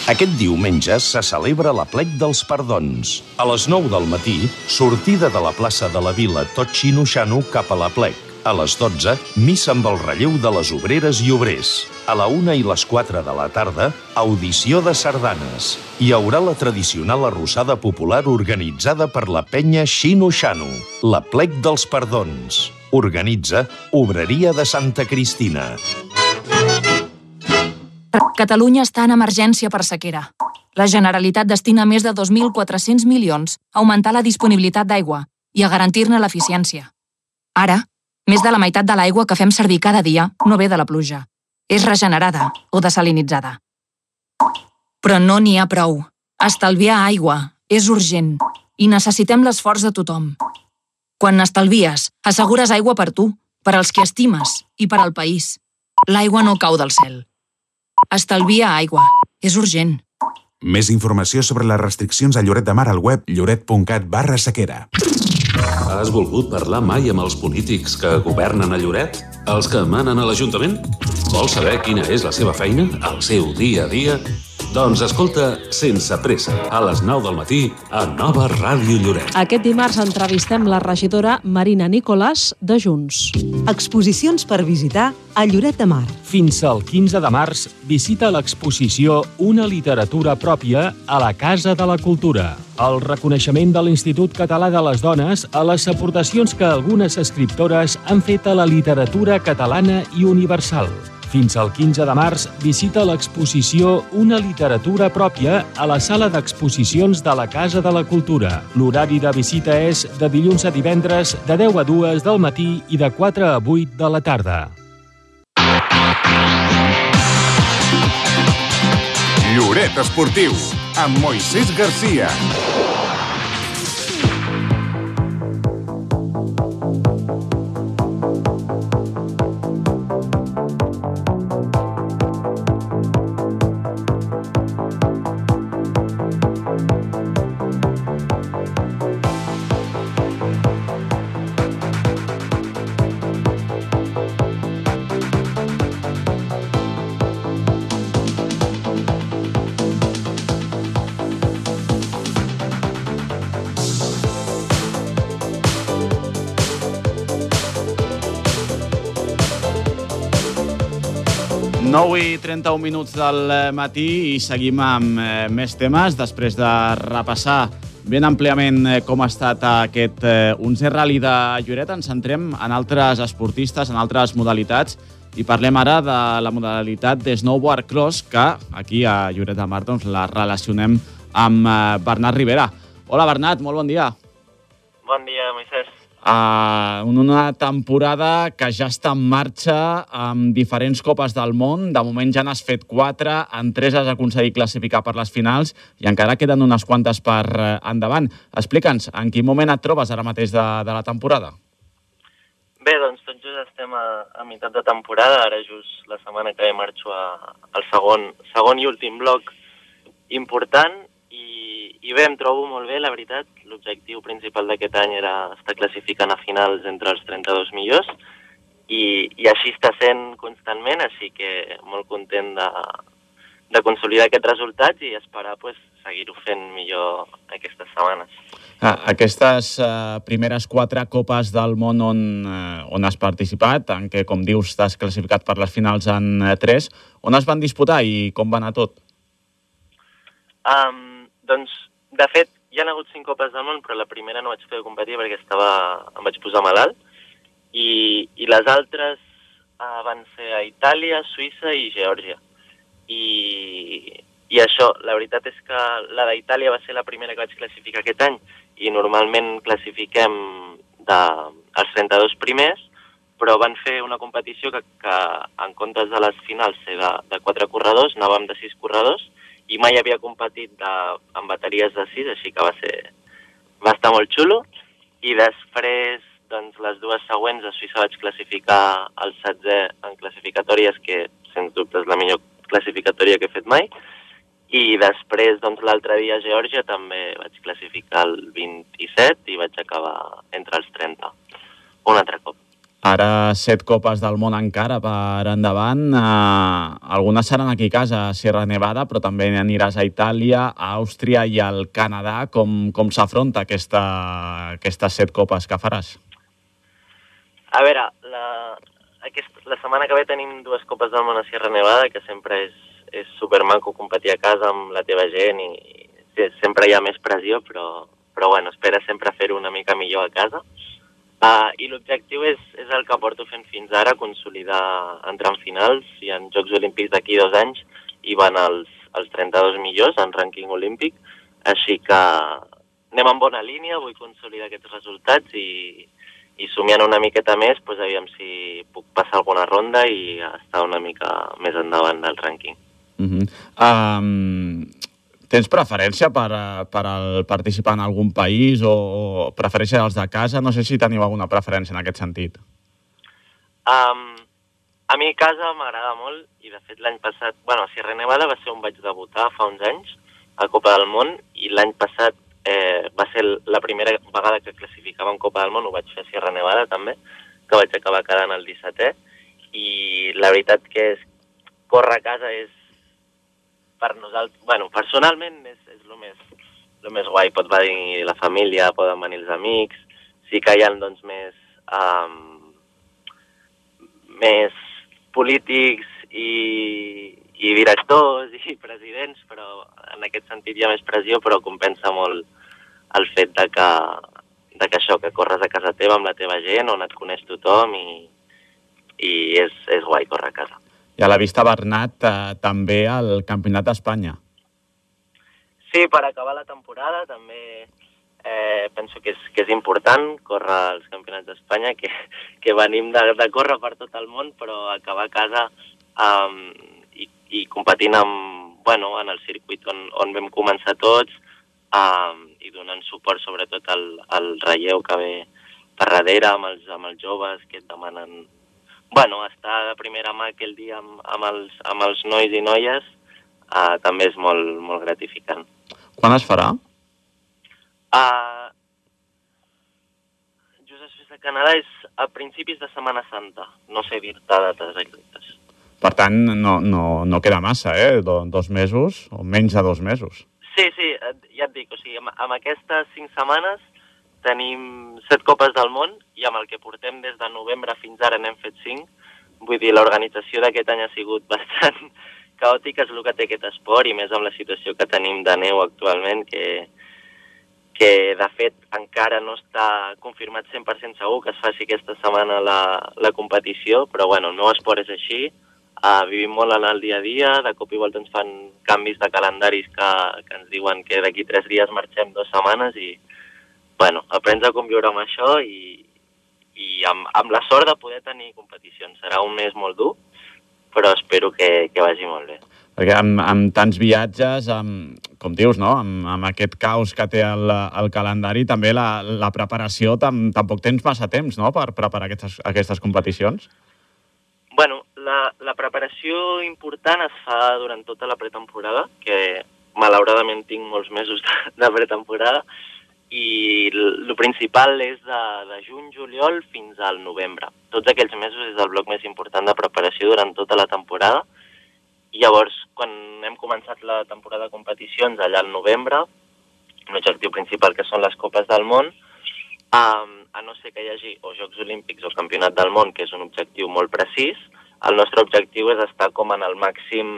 Speaker 6: Aquest diumenge se celebra la plec dels perdons. A les 9 del matí, sortida de la plaça de la Vila tot xino-xano cap a la plec. A les 12, missa amb el relleu de les obreres i obrers. A la 1 i les 4 de la tarda, audició de sardanes. Hi haurà la tradicional arrossada popular organitzada per la penya Xino Xano, la plec dels perdons. Organitza Obreria de Santa Cristina.
Speaker 7: Catalunya està en emergència per sequera. la Generalitat destina més de 2.400 milions a augmentar la disponibilitat d'aigua i a garantir-ne l'eficiència. Ara, més de la meitat de l'aigua que fem servir cada dia no ve de la pluja. És regenerada o desalinitzada. Però no n'hi ha prou. Estalviar aigua és urgent i necessitem l'esforç de tothom. Quan n'estalvies, assegures aigua per tu, per als que estimes i per al país. L'aigua no cau del cel. Estalvia aigua. És urgent.
Speaker 2: Més informació sobre les restriccions a Lloret de Mar al web lloret.cat barra sequera.
Speaker 8: Has volgut parlar mai amb els polítics que governen a Lloret? Els que manen a l'Ajuntament? Vols saber quina és la seva feina, el seu dia a dia? Doncs escolta Sense Pressa, a les 9 del matí, a Nova Ràdio Lloret.
Speaker 9: Aquest dimarts entrevistem la regidora Marina Nicolàs de Junts.
Speaker 10: Exposicions per visitar a Lloret de Mar.
Speaker 11: Fins al 15 de març visita l'exposició Una literatura pròpia a la Casa de la Cultura. El reconeixement de l'Institut Català de les Dones a les aportacions que algunes escriptores han fet a la literatura catalana i universal. Fins al 15 de març visita l'exposició Una literatura pròpia a la sala d'exposicions de la Casa de la Cultura. L'horari de visita és de dilluns a divendres de 10 a 2 del matí i de 4 a 8 de la tarda.
Speaker 2: Lloret Esportiu, amb Moisés Garcia.
Speaker 1: 31 minuts del eh, matí i seguim amb eh, més temes després de repassar ben àmpliament eh, com ha estat aquest eh, 11 rally de Lloret. Ens centrem en altres esportistes, en altres modalitats i parlem ara de la modalitat de snowboard cross que aquí a Lloret de Mar doncs, la relacionem amb eh, Bernat Rivera. Hola Bernat, molt bon dia.
Speaker 12: Bon dia, Moisés
Speaker 1: uh, una temporada que ja està en marxa amb diferents copes del món. De moment ja n'has fet quatre, en tres has aconseguit classificar per les finals i encara queden unes quantes per uh, endavant. Explica'ns, en quin moment et trobes ara mateix de, de la temporada?
Speaker 12: Bé, doncs tot just estem a, a meitat de temporada, ara just la setmana que ve marxo a, al segon, segon i últim bloc important i bé, em trobo molt bé, la veritat. L'objectiu principal d'aquest any era estar classificant a finals entre els 32 millors i, i així està sent constantment, així que molt content de, de consolidar aquests resultats i esperar pues, seguir-ho fent millor aquestes setmanes.
Speaker 1: Ah, aquestes uh, primeres quatre copes del món on, uh, on has participat, en què, com dius, t'has classificat per les finals en uh, tres, on es van disputar i com va anar tot?
Speaker 12: Um, doncs de fet, hi ha hagut cinc copes del món, però la primera no vaig poder competir perquè estava, em vaig posar malalt. I, i les altres uh, van ser a Itàlia, Suïssa i Geòrgia. I, I això, la veritat és que la d'Itàlia va ser la primera que vaig classificar aquest any i normalment classifiquem de, els 32 primers, però van fer una competició que, que en comptes de les finals ser de, de 4 corredors, anàvem de 6 corredors, i mai havia competit de, amb bateries de 6, així que va ser va estar molt xulo. I després, doncs, les dues següents a Suïssa vaig classificar el 16 en classificatòries, que sens dubte és la millor classificatòria que he fet mai. I després, doncs, l'altre dia a Geòrgia també vaig classificar el 27 i vaig acabar entre els 30. Un altre cop.
Speaker 1: Ara set copes del món encara per endavant. Uh, algunes seran aquí a casa, a Sierra Nevada, però també aniràs a Itàlia, a Àustria i al Canadà. Com, com s'afronta aquesta, aquestes set copes que faràs?
Speaker 12: A veure, la, aquest, la setmana que ve tenim dues copes del món a Sierra Nevada, que sempre és, és supermaco competir a casa amb la teva gent i, i sempre hi ha més pressió, però, però bueno, espera sempre fer-ho una mica millor a casa. I l'objectiu és, és el que porto fent fins ara, consolidar, entrar en finals i en Jocs Olímpics d'aquí dos anys i van els, els 32 millors en rànquing olímpic, així que anem en bona línia, vull consolidar aquests resultats i, i somiant una miqueta més, doncs aviam si puc passar alguna ronda i estar una mica més endavant del rànquing.
Speaker 1: Uh -huh. um, tens preferència per, eh, per el participar en algun país o, o preferència dels de casa? No sé si teniu alguna preferència en aquest sentit.
Speaker 12: Um, a mi casa m'agrada molt i de fet l'any passat, bueno, a Sierra Nevada va ser on vaig debutar fa uns anys a Copa del Món i l'any passat eh, va ser la primera vegada que classificava en Copa del Món, ho vaig fer a Sierra Nevada també, que vaig acabar quedant el 17è i la veritat que és córrer a casa és per nosaltres, bueno, personalment és, és el més, el més guai, pot venir la família, poden venir els amics, sí que hi ha doncs més, um, més polítics i, i directors i presidents, però en aquest sentit hi ha més pressió, però compensa molt el fet de que, de que això, que corres a casa teva amb la teva gent, on et coneix tothom i, i és, és guai córrer a casa.
Speaker 1: I a la vista Bernat eh, també al Campionat d'Espanya.
Speaker 12: Sí, per acabar la temporada també eh, penso que és, que és important córrer als Campionats d'Espanya, que, que venim de, de córrer per tot el món, però acabar a casa um, i, i competint amb, bueno, en el circuit on, on vam començar tots um, i donant suport sobretot al, al relleu que ve per darrere amb els, amb els joves que et demanen bueno, estar de primera mà aquell dia amb, amb, els, amb els nois i noies uh, també és molt, molt gratificant.
Speaker 1: Quan es farà?
Speaker 12: Uh, Just després de Canadà és a principis de Setmana Santa. No sé dir-te dates exactes.
Speaker 1: Per tant, no, no, no queda massa, eh? Do, dos mesos, o menys de dos mesos.
Speaker 12: Sí, sí, ja et dic, o sigui, amb, amb aquestes cinc setmanes tenim set copes del món i amb el que portem des de novembre fins ara n'hem fet cinc. Vull dir, l'organització d'aquest any ha sigut bastant caòtica, és el que té aquest esport, i més amb la situació que tenim de neu actualment, que, que de fet encara no està confirmat 100% segur que es faci aquesta setmana la, la competició, però bueno, el meu esport és així, uh, vivim molt en el dia a dia, de cop i volta ens fan canvis de calendaris que, que ens diuen que d'aquí tres dies marxem dues setmanes i, bueno, aprens a conviure amb això i, i amb, amb la sort de poder tenir competicions. Serà un mes molt dur, però espero que, que vagi molt bé.
Speaker 1: Perquè amb, amb tants viatges, amb, com dius, no? amb, amb aquest caos que té el, el calendari, també la, la preparació, tam, tampoc tens massa temps no? per preparar aquestes, aquestes competicions?
Speaker 12: Bueno, la, la preparació important es fa durant tota la pretemporada, que malauradament tinc molts mesos de, de pretemporada, i el principal és de, de juny, juliol fins al novembre. Tots aquells mesos és el bloc més important de preparació durant tota la temporada. I llavors, quan hem començat la temporada de competicions allà al novembre, l'objectiu principal que són les Copes del Món, um, a no ser que hi hagi o Jocs Olímpics o Campionat del Món, que és un objectiu molt precís, el nostre objectiu és estar com en el màxim,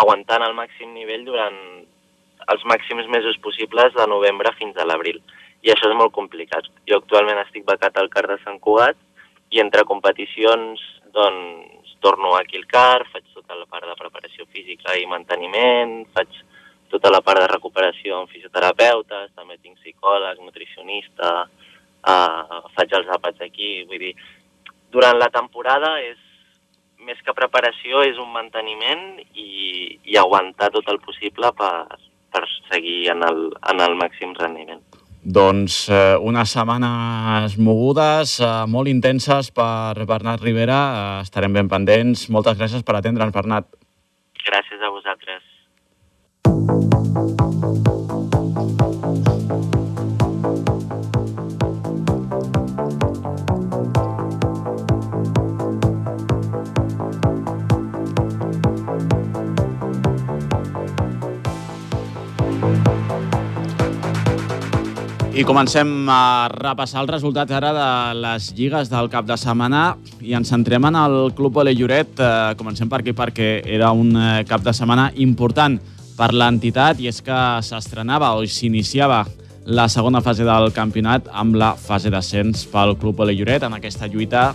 Speaker 12: aguantant el màxim nivell durant els màxims mesos possibles de novembre fins a l'abril. I això és molt complicat. Jo actualment estic becat al CAR de Sant Cugat i entre competicions doncs torno aquí al CAR, faig tota la part de preparació física i manteniment, faig tota la part de recuperació amb fisioterapeutes, també tinc psicòleg, nutricionista, eh, faig els àpats aquí, vull dir, durant la temporada és més que preparació és un manteniment i, i aguantar tot el possible per, per seguir en el, en el màxim rendiment.
Speaker 1: Doncs eh, unes setmanes mogudes, eh, molt intenses per Bernat Rivera. Eh, estarem ben pendents. Moltes gràcies per atendre'ns, Bernat.
Speaker 12: Gràcies a vosaltres.
Speaker 1: I comencem a repassar els resultats ara de les lligues del cap de setmana i ens centrem en el Club Ole Lloret. Eh, comencem per aquí perquè era un eh, cap de setmana important per l'entitat i és que s'estrenava o s'iniciava la segona fase del campionat amb la fase d'ascens pel Club Ole Lloret en aquesta lluita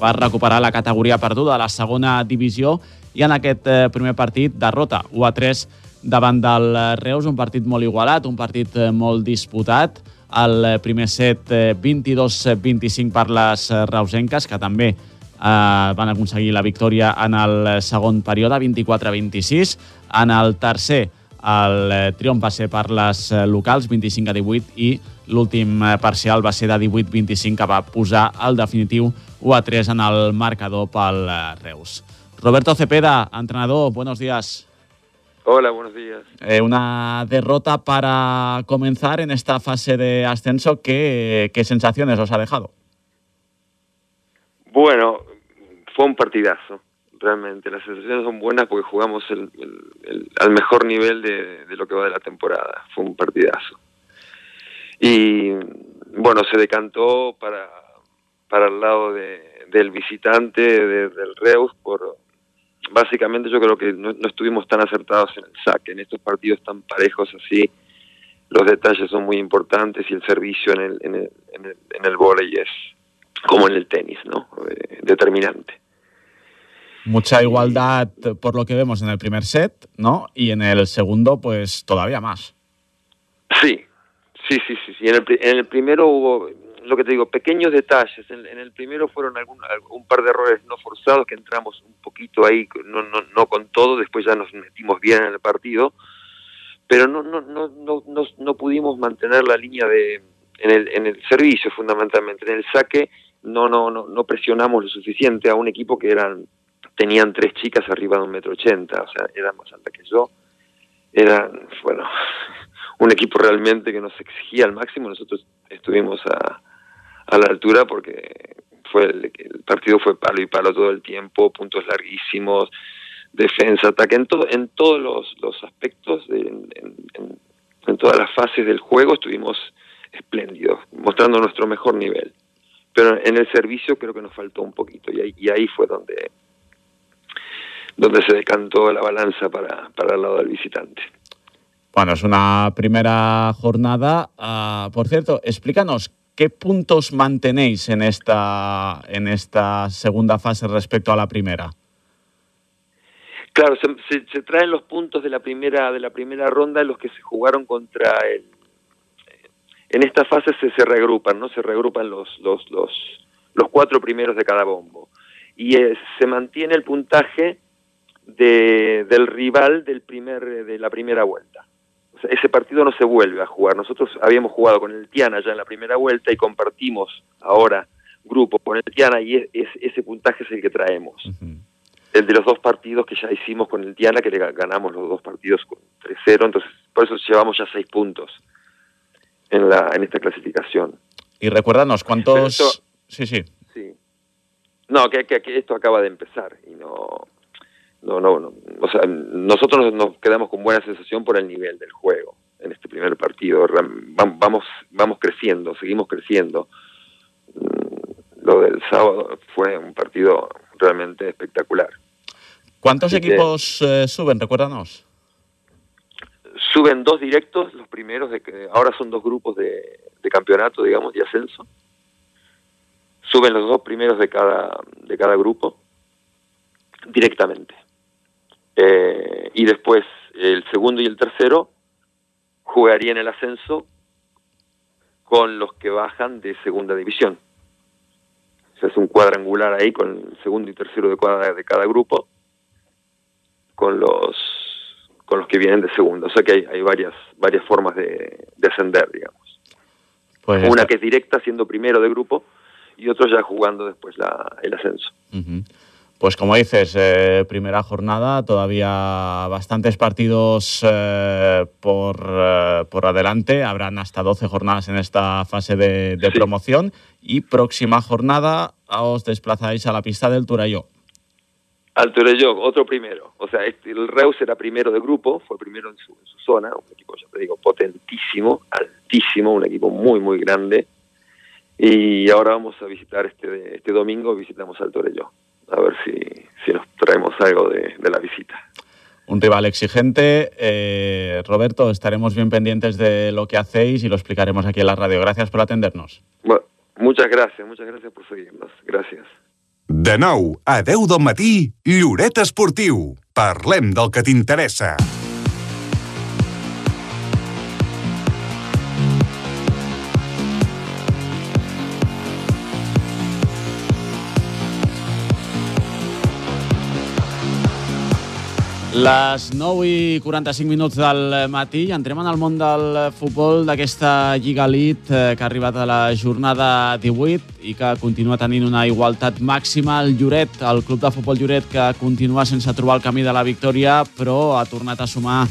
Speaker 1: per recuperar la categoria perduda de la segona divisió i en aquest eh, primer partit derrota 1 a 3 davant del Reus, un partit molt igualat, un partit eh, molt disputat. El primer set 22-25 per les reusenques, que també eh, van aconseguir la victòria en el segon període, 24-26. En el tercer, el triomf va ser per les locals, 25 a 18, i l'últim parcial va ser de 18-25, que va posar el definitiu 1 a 3 en el marcador pel Reus. Roberto Cepeda, entrenador, buenos días.
Speaker 13: Hola, buenos días.
Speaker 1: Eh, una derrota para comenzar en esta fase de ascenso. ¿Qué, ¿Qué, sensaciones os ha dejado?
Speaker 13: Bueno, fue un partidazo, realmente. Las sensaciones son buenas porque jugamos el, el, el, al mejor nivel de, de, lo que va de la temporada. Fue un partidazo. Y bueno, se decantó para, para el lado de, del visitante, de, del Reus, por, básicamente yo creo que no, no, estuvimos tan acertados en el saque. En estos partidos tan parejos así, los detalles son muy importantes y el servicio en el, en el, en el, en el volei es como en el tenis, ¿no? Eh, determinante.
Speaker 1: Mucha igualdad por lo que vemos en el primer set, ¿no? Y en el segundo, pues todavía más.
Speaker 13: Sí, sí, sí, sí. sí. En, el, en el primero hubo, lo que te digo, pequeños detalles. En, en el primero fueron algún, un par de errores no forzados que entramos un poquito ahí, no, no, no con todo, después ya nos metimos bien en el partido, pero no, no, no, no, no, no pudimos mantener la línea de en el, en el servicio fundamentalmente, en el saque no, no, no, no presionamos lo suficiente a un equipo que eran tenían tres chicas arriba de un metro ochenta, o sea, eran más altas que yo, eran, bueno, un equipo realmente que nos exigía al máximo, nosotros estuvimos a, a la altura porque fue el, el, partido fue palo y palo todo el tiempo, puntos larguísimos, defensa, ataque, en, todo, en todos los, aspectos, de, en, todas las fases del juego estuvimos espléndidos, mostrando nuestro mejor nivel. Pero en el servicio creo que nos faltó un poquito y ahí, y ahí fue donde, donde se decantó la balanza para, para el lado del visitante.
Speaker 1: Bueno, es una primera jornada. Uh, por cierto, explícanos ¿Qué puntos mantenéis en esta, en esta segunda fase respecto a la primera?
Speaker 13: Claro, se, se, traen los puntos de la primera de la primera ronda los que se jugaron contra el. En esta fase se, se regrupan, ¿no? Se regrupan los los los los cuatro primeros de cada bombo y eh, se mantiene el puntaje de, del rival del primer de la primera vuelta o sea, ese partido no se vuelve a jugar. Nosotros habíamos jugado con el Tiana ya en la primera vuelta y compartimos ahora grupo con el Tiana y es, es, ese puntaje es el que traemos. Uh -huh. El de los dos partidos que ya hicimos con el Tiana, que le ganamos los dos partidos con 3-0, entonces por eso llevamos ya seis puntos en, la, en esta clasificación.
Speaker 1: Y recuérdanos, ¿cuántos...? Esto, sí, sí.
Speaker 13: Sí. No, que, que, que esto acaba de empezar y no no, no, no, o sea, nosotros nos quedamos con buena sensación por el nivel del juego en este primer partido. Vamos, vamos creciendo, seguimos creciendo. Lo del sábado fue un partido realmente espectacular.
Speaker 1: ¿Cuántos Así equipos que, eh, suben? Recuérdanos.
Speaker 13: Suben dos directos, los primeros de que ahora son dos grupos de, de campeonato, digamos, de ascenso. Suben los dos primeros de cada de cada grupo directamente. Eh, y después el segundo y el tercero jugarían el ascenso con los que bajan de segunda división. O sea, es un cuadrangular ahí con el segundo y tercero de, cuadra, de cada grupo, con los con los que vienen de segunda. O sea que hay, hay varias varias formas de, de ascender, digamos. Pues Una que es directa, siendo primero de grupo, y otros ya jugando después la, el ascenso.
Speaker 1: Uh -huh. Pues como dices, eh, primera jornada, todavía bastantes partidos eh, por, eh, por adelante, habrán hasta 12 jornadas en esta fase de, de sí. promoción. Y próxima jornada os desplazáis a la pista del Turayó.
Speaker 13: Al Turayó, otro primero, o sea, el Reus era primero de grupo, fue primero en su, en su zona, un equipo, ya te digo, potentísimo, altísimo, un equipo muy, muy grande, y ahora vamos a visitar este, este domingo, visitamos al Torelló a ver si, si nos traemos algo de, de la visita.
Speaker 1: Un rival exigente. Eh, Roberto, estaremos bien pendientes de lo que hacéis y lo explicaremos aquí en la radio. Gracias por atendernos.
Speaker 13: Bueno, muchas gracias, muchas gracias por seguirnos. Gracias.
Speaker 2: De nou a 10 del matí, Lloret Esportiu. Parlem del que t'interessa.
Speaker 1: Les 9 i 45 minuts del matí entrem en el món del futbol d'aquesta Lliga Elite eh, que ha arribat a la jornada 18 i que continua tenint una igualtat màxima. El Lloret, el club de futbol Lloret, que continua sense trobar el camí de la victòria, però ha tornat a sumar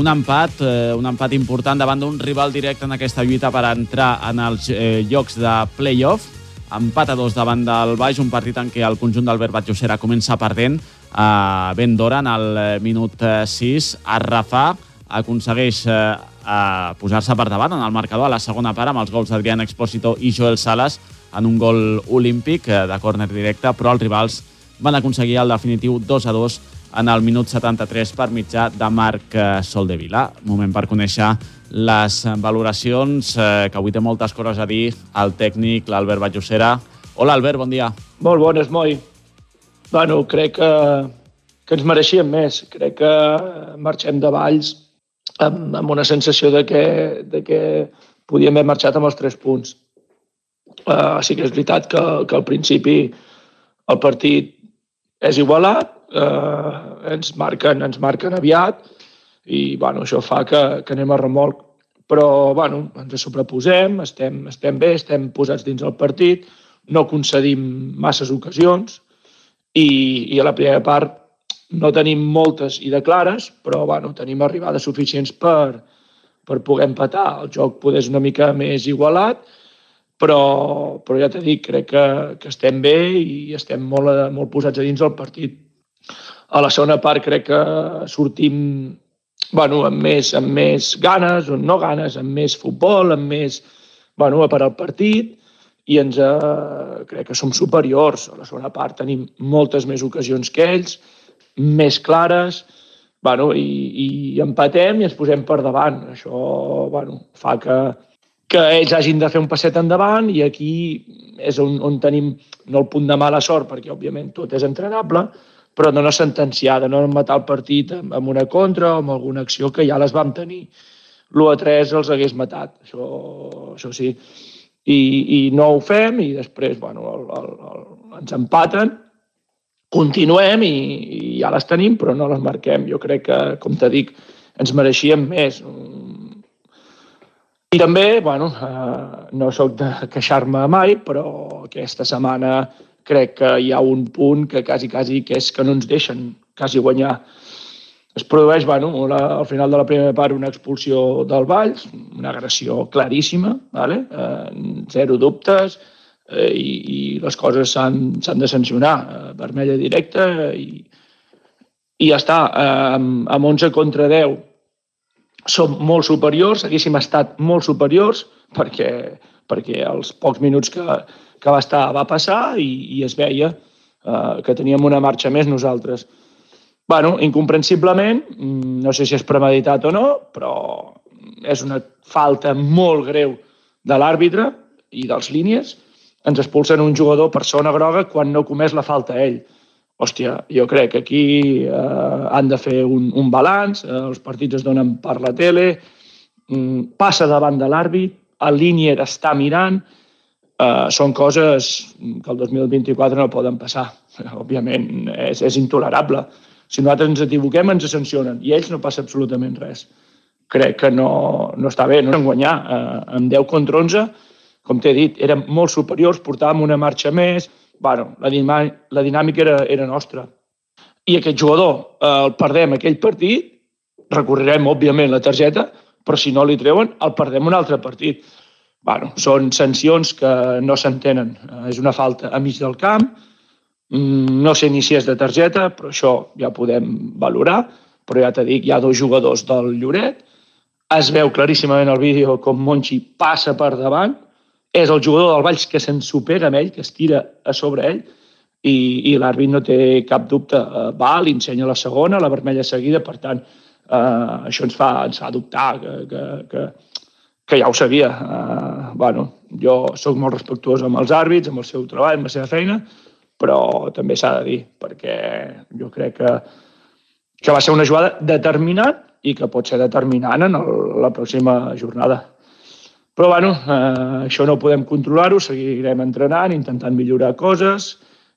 Speaker 1: un empat, eh, un empat important davant d'un rival directe en aquesta lluita per entrar en els eh, llocs de play-off. Empat a dos davant del Baix, un partit en què el conjunt d'Albert Batllocera comença perdent a ben d'hora en el eh, minut 6. Eh, Arrafà aconsegueix eh, posar-se per davant en el marcador a la segona part amb els gols d'Adrián Expósito i Joel Salas en un gol olímpic de córner directe, però els rivals van aconseguir el definitiu 2 a 2 en el minut 73 per mitjà de Marc Soldevila. Moment per conèixer les valoracions, que avui té moltes coses a dir, el tècnic, l'Albert Batllocera. Hola, Albert, bon dia.
Speaker 14: Molt bones, Moi. Bueno, crec que, que ens mereixíem més. Crec que marxem de Valls amb, amb una sensació de que, de que podíem haver marxat amb els tres punts. Uh, sí que és veritat que, que al principi el partit és igualat, uh, ens, marquen, ens marquen aviat i bueno, això fa que, que anem a remolc. Però bueno, ens sobreposem, estem, estem bé, estem posats dins el partit, no concedim masses ocasions, i, i a la primera part no tenim moltes i de clares, però bueno, tenim arribades suficients per, per poder empatar. El joc poder és una mica més igualat, però, però ja t'he dit, crec que, que estem bé i estem molt, molt posats a dins del partit. A la segona part crec que sortim bueno, amb, més, amb més ganes, o no ganes, amb més futbol, amb més bueno, per al partit, i ens, eh, crec que som superiors. A la segona part tenim moltes més ocasions que ells, més clares, bueno, i, i empatem i ens posem per davant. Això bueno, fa que, que ells hagin de fer un passet endavant i aquí és on, on tenim no el punt de mala sort, perquè òbviament tot és entrenable, però no sentenciar, de no matar el partit amb una contra o amb alguna acció que ja les vam tenir. L'1 a 3 els hagués matat, això, això sí i, i no ho fem i després bueno, el, el, el, ens empaten, continuem i, i ja les tenim però no les marquem. Jo crec que, com te dic, ens mereixíem més. I també, bueno, eh, no sóc de queixar-me mai, però aquesta setmana crec que hi ha un punt que quasi, quasi que és que no ens deixen quasi guanyar es produeix, bueno, una, al final de la primera part una expulsió del Valls, una agressió claríssima, vale? eh, zero dubtes, eh, i, i les coses s'han de sancionar, eh, vermella directa, i, i ja està. Eh, amb, amb 11 contra 10 som molt superiors, haguéssim estat molt superiors, perquè, perquè els pocs minuts que, que va estar va passar i, i es veia eh, que teníem una marxa més nosaltres bueno, incomprensiblement, mm, no sé si és premeditat o no, però és una falta molt greu de l'àrbitre i dels línies. Ens expulsen un jugador per zona groga quan no comès la falta a ell. Hòstia, jo crec que aquí eh, han de fer un, un balanç, eh, els partits es donen per la tele, mm, passa davant de l'àrbit, el línier està mirant, eh, són coses que el 2024 no poden passar. Òbviament, és, és intolerable. Si nosaltres ens equivoquem, ens sancionen i ells no passa absolutament res. Crec que no, no està bé, no hem guanyar. Eh, amb 10 contra 11, com t'he dit, érem molt superiors, portàvem una marxa més, bueno, la, la dinàmica era, era nostra. I aquest jugador eh, el perdem aquell partit, recorrerem, òbviament, la targeta, però si no li treuen, el perdem un altre partit. Bueno, són sancions que no s'entenen. Eh, és una falta a mig del camp, no sé ni si és de targeta, però això ja podem valorar. Però ja t'he dit, hi ha dos jugadors del Lloret. Es veu claríssimament al vídeo com Monchi passa per davant. És el jugador del Valls que se'n supera amb ell, que es tira a sobre ell, i, i l'àrbit no té cap dubte. Uh, va, li ensenya la segona, la vermella seguida, per tant, uh, això ens fa, ens fa dubtar que, que, que, que ja ho sabia. Uh, bueno, jo sóc molt respectuós amb els àrbits, amb el seu treball, amb la seva feina, però també s'ha de dir, perquè jo crec que, que va ser una jugada determinant i que pot ser determinant en el, la pròxima jornada. Però, bueno, eh, això no podem controlar-ho, seguirem entrenant, intentant millorar coses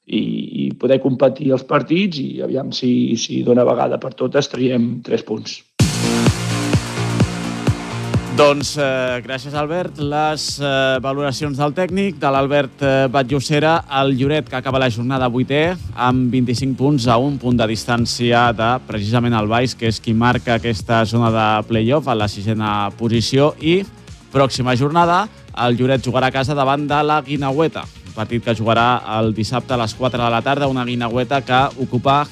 Speaker 14: i, i poder competir els partits i aviam si, si d'una vegada per totes traiem tres punts.
Speaker 1: Doncs eh, gràcies, Albert. Les eh, valoracions del tècnic, de l'Albert eh, el Lloret, que acaba la jornada 8è, amb 25 punts a un punt de distància de precisament el Baix, que és qui marca aquesta zona de play-off a la sisena posició, i pròxima jornada el Lloret jugarà a casa davant de la Guinaueta, un partit que jugarà el dissabte a les 4 de la tarda, una Guinaueta que ocupa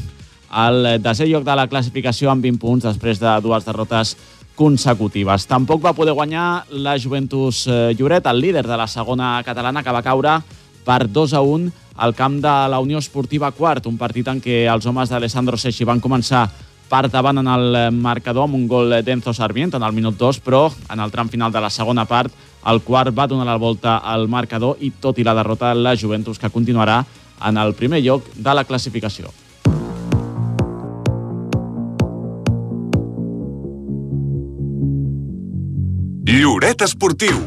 Speaker 1: el desè lloc de la classificació amb 20 punts després de dues derrotes consecutives. Tampoc va poder guanyar la Juventus eh, Lloret, el líder de la segona catalana, que va caure per 2 a 1 al camp de la Unió Esportiva Quart, un partit en què els homes d'Alessandro Seixi van començar per davant en el marcador amb un gol d'Enzo Sarmiento en el minut 2, però en el tram final de la segona part el quart va donar la volta al marcador i tot i la derrota la Juventus que continuarà en el primer lloc de la classificació.
Speaker 2: Lloret Esportiu.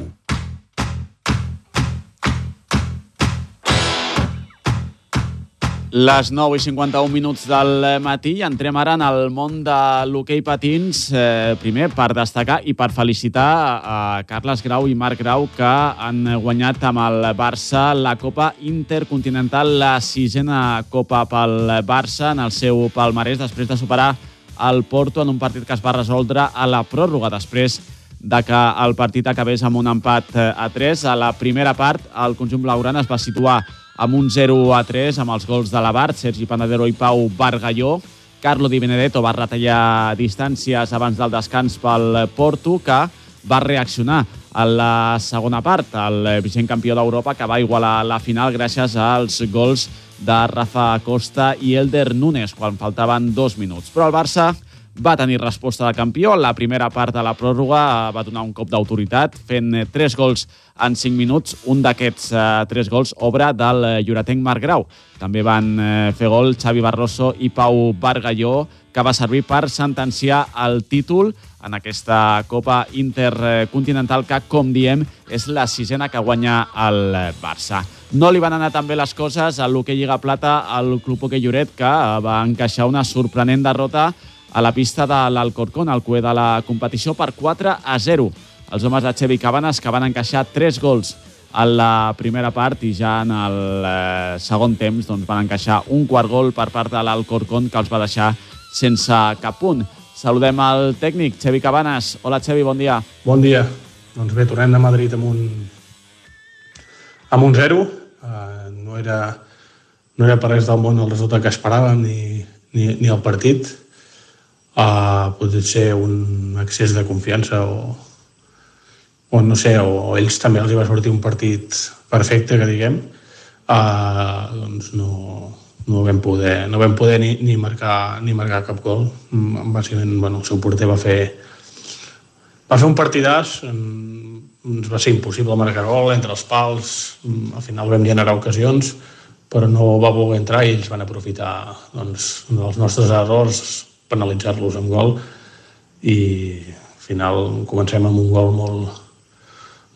Speaker 1: Les 9 i 51 minuts del matí i entrem ara en el món de l'hoquei patins. Eh, primer, per destacar i per felicitar a Carles Grau i Marc Grau que han guanyat amb el Barça la Copa Intercontinental, la sisena Copa pel Barça en el seu palmarès després de superar el Porto en un partit que es va resoldre a la pròrroga després de que el partit acabés amb un empat eh, a 3. A la primera part, el conjunt blaugrana es va situar amb un 0 a 3 amb els gols de l'Abart, Sergi Panadero i Pau Bargalló. Carlo Di Benedetto va retallar distàncies abans del descans pel Porto, que va reaccionar a la segona part, el vigent campió d'Europa que va igualar la final gràcies als gols de Rafa Costa i Elder Nunes quan faltaven dos minuts. Però el Barça va tenir resposta de campió. La primera part de la pròrroga va donar un cop d'autoritat, fent eh, tres gols en cinc minuts. Un d'aquests eh, tres gols, obra del eh, lloretenc Marc Grau. També van eh, fer gol Xavi Barroso i Pau Bargalló, que va servir per sentenciar el títol en aquesta Copa Intercontinental que, com diem, és la sisena que guanya el Barça. No li van anar tan bé les coses a l'Hockey Lliga Plata al Club Hockey Lloret, que va encaixar una sorprenent derrota a la pista de l'Alcorcón, al cué de la competició, per 4 a 0. Els homes de Xevi Cabanes que van encaixar 3 gols a la primera part i ja en el eh, segon temps doncs, van encaixar un quart gol per part de l'Alcorcón que els va deixar sense cap punt. Saludem al tècnic, Xevi Cabanes. Hola, Xevi, bon dia.
Speaker 15: Bon dia. Doncs bé, tornem de Madrid amb un, amb un zero. Uh, no, era, no era per res del món el resultat que esperàvem ni, ni, ni el partit uh, potser ser un excés de confiança o, o no sé, o, o ells també els hi va sortir un partit perfecte, que diguem, uh, doncs no, no vam poder, no vam poder ni, ni, marcar, ni marcar cap gol. Mm, bàsicament, bueno, el seu porter va fer, va fer un partidàs, ens va ser impossible marcar gol entre els pals, mm, al final vam generar ocasions, però no va voler entrar i ells van aprofitar doncs, dels nostres errors penalitzar-los amb gol i al final comencem amb un gol molt,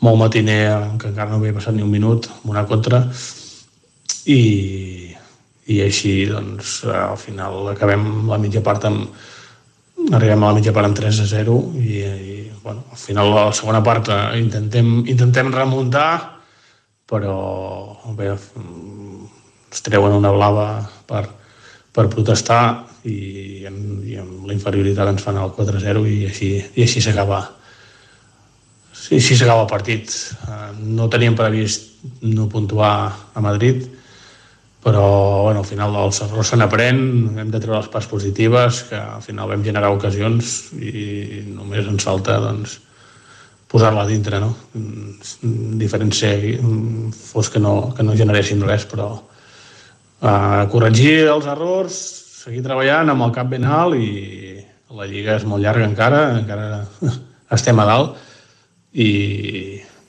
Speaker 15: molt matiner que encara no havia passat ni un minut amb una contra. I, i així doncs al final acabem la mitja part amb arribem a la mitja part amb 3 a 0 i, i bueno, al final la segona part eh, intentem, intentem remuntar però bé, es treuen una blava per, per protestar i, amb, i amb la inferioritat ens fan el 4-0 i així, i així s'acaba sí, així s'acaba el partit eh, no teníem previst no puntuar a Madrid però bueno, al final els errors se n'aprèn, hem de treure les parts positives, que al final vam generar ocasions i només ens falta doncs, posar-la dintre, no? Diferent ser, fos que no, que no generessin res, però uh, corregir els errors, seguir treballant amb el cap ben alt i la lliga és molt llarga encara, encara estem a dalt i,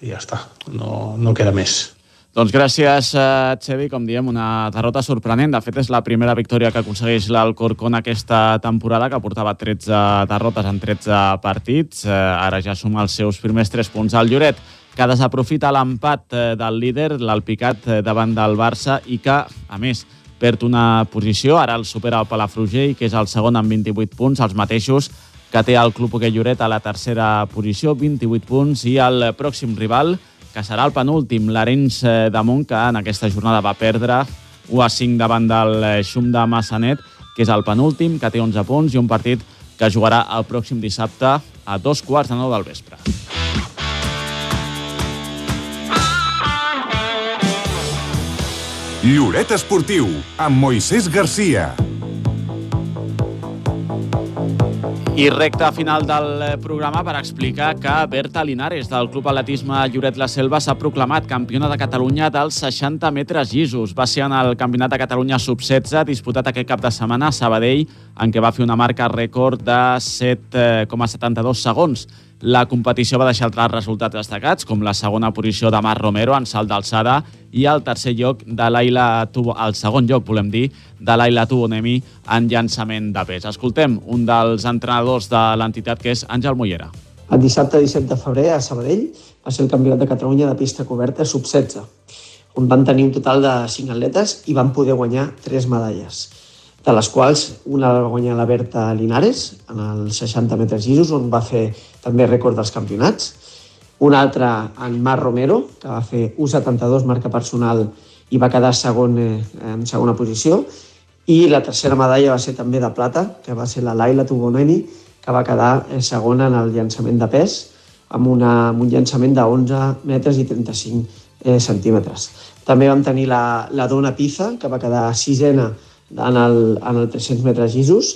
Speaker 15: i ja està, no, no queda més.
Speaker 1: Doncs gràcies, uh, Xevi. Com diem, una derrota sorprenent. De fet, és la primera victòria que aconsegueix l'Alcorcón aquesta temporada, que portava 13 derrotes en 13 partits. Uh, ara ja suma els seus primers 3 punts al Lloret que desaprofita l'empat eh, del líder, l'Alpicat, eh, davant del Barça i que, a més, perd una posició, ara el supera el Palafrugell, que és el segon amb 28 punts, els mateixos que té el Club Hoquei Lloret a la tercera posició, 28 punts, i el pròxim rival, que serà el penúltim, l'Arenys de Munt, que en aquesta jornada va perdre 1 a 5 davant del Xum de Massanet, que és el penúltim, que té 11 punts, i un partit que jugarà el pròxim dissabte a dos quarts de nou del vespre.
Speaker 2: Lloret Esportiu, amb Moisés Garcia.
Speaker 1: I recta final del programa per explicar que Berta Linares, del Club Atletisme Lloret La Selva, s'ha proclamat campiona de Catalunya dels 60 metres llisos. Va ser en el Campionat de Catalunya sub-16, disputat aquest cap de setmana a Sabadell, en què va fer una marca rècord de 7,72 segons. La competició va deixar altres resultats destacats, com la segona posició de Mar Romero en salt d'alçada i el tercer lloc de Laila Tubo, el segon lloc, volem dir, de Laila Tubonemi en llançament de pes. Escoltem un dels entrenadors de l'entitat, que és Àngel Mollera.
Speaker 16: El dissabte 17 de febrer a Sabadell va ser el Campionat de Catalunya de pista coberta sub-16, on van tenir un total de 5 atletes i van poder guanyar 3 medalles de les quals una va guanyar la Berta Linares en els 60 metres llisos, on va fer també rècord dels campionats. Una altra en Mar Romero, que va fer 1,72 marca personal i va quedar segon, eh, en segona posició. I la tercera medalla va ser també de plata, que va ser la Laila Tuboneni, que va quedar eh, segona en el llançament de pes, amb, una, amb un llançament de 11 metres i 35 eh, centímetres. També vam tenir la, la Dona Piza, que va quedar sisena en el, en el 300 metres llisos.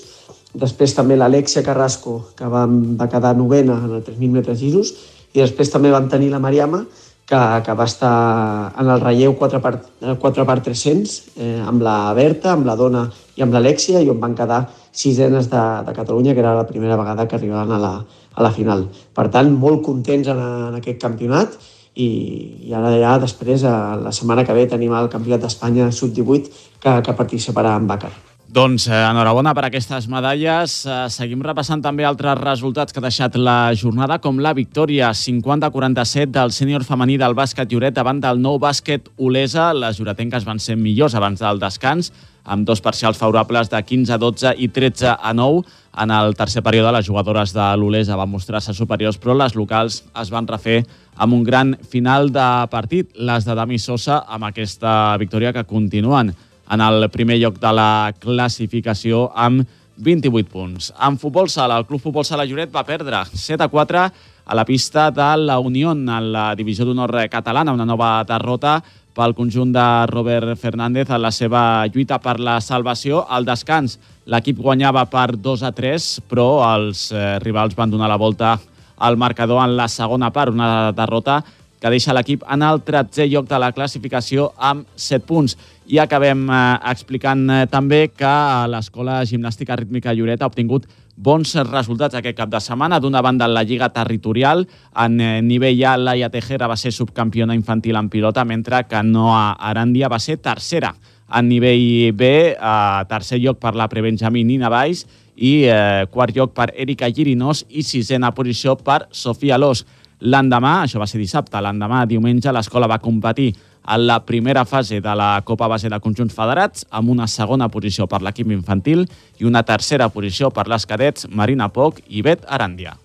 Speaker 16: Després també l'Alexia Carrasco, que va, va quedar novena en el 3.000 metres llisos. I després també vam tenir la Mariama, que, que va estar en el relleu 4 per, 4 per 300 eh, amb la Berta, amb la Dona i amb l'Alexia, i on van quedar sisenes de, de Catalunya, que era la primera vegada que arribaven a la, a la final. Per tant, molt contents en, en aquest campionat i, i ara ja després, a la setmana que ve, tenim el Campionat d'Espanya Sub-18 que, que participarà en Bàcar.
Speaker 1: Doncs eh, enhorabona per aquestes medalles. Eh, seguim repassant també altres resultats que ha deixat la jornada, com la victòria 50-47 del sènior femení del bàsquet Lloret davant del nou bàsquet Olesa. Les lloretenques van ser millors abans del descans, amb dos parcials favorables de 15-12 i 13-9. En el tercer període, les jugadores de l'Olesa van mostrar-se superiors, però les locals es van refer amb un gran final de partit. Les de Dami Sosa, amb aquesta victòria que continuen en el primer lloc de la classificació amb 28 punts. En futbol sala, el Club Futbol Sala Lloret va perdre 7 a 4 a la pista de la Unió en la divisió d'honor catalana, una nova derrota pel conjunt de Robert Fernández en la seva lluita per la salvació. Al descans, l'equip guanyava per 2 a 3, però els eh, rivals van donar la volta al marcador en la segona part, una derrota que deixa l'equip en el 13è lloc de la classificació amb 7 punts. I acabem eh, explicant eh, també que l'Escola Gimnàstica Rítmica Lloret ha obtingut bons resultats aquest cap de setmana. D'una banda, en la Lliga Territorial, en eh, nivell A, Laia Tejera va ser subcampiona infantil en pilota, mentre que Noa Arandia va ser tercera. En nivell B, a tercer lloc per la prebenjamí Nina Baix i eh, quart lloc per Erika Girinós i sisena posició per Sofia Los. L'endemà, això va ser dissabte, l'endemà, diumenge, l'escola va competir en la primera fase de la Copa Base de Conjunts Federats amb una segona posició per l'equip infantil i una tercera posició per les cadets Marina Poc i Bet Arandia.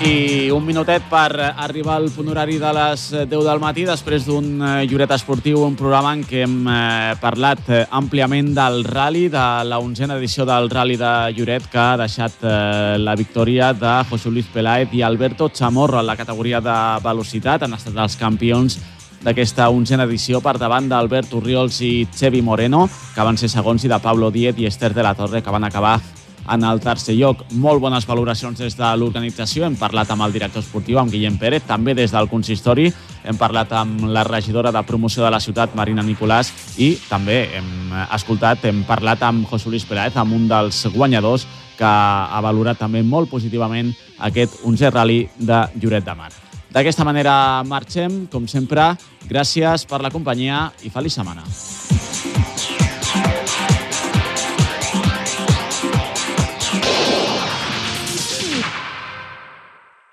Speaker 1: I un minutet per arribar al punt horari de les 10 del matí, després d'un eh, Lloret Esportiu, un programa en què hem eh, parlat eh, àmpliament del rally, de la onzena edició del rally de Lloret, que ha deixat la victòria de José Luis Peláez i Alberto Chamorro en la categoria de velocitat. Han estat els campions d'aquesta onzena edició per davant d'Albert Urriols i Xevi Moreno, que van ser segons, i de Pablo Diet i Esther de la Torre, que van acabar en el tercer lloc. Molt bones valoracions des de l'organització. Hem parlat amb el director esportiu, amb Guillem Pérez, també des del consistori. Hem parlat amb la regidora de promoció de la ciutat, Marina Nicolàs, i també hem escoltat, hem parlat amb José Luis Pérez, amb un dels guanyadors que ha valorat també molt positivament aquest 11è rally de Lloret de Mar. D'aquesta manera marxem, com sempre. Gràcies per la companyia i feliç setmana.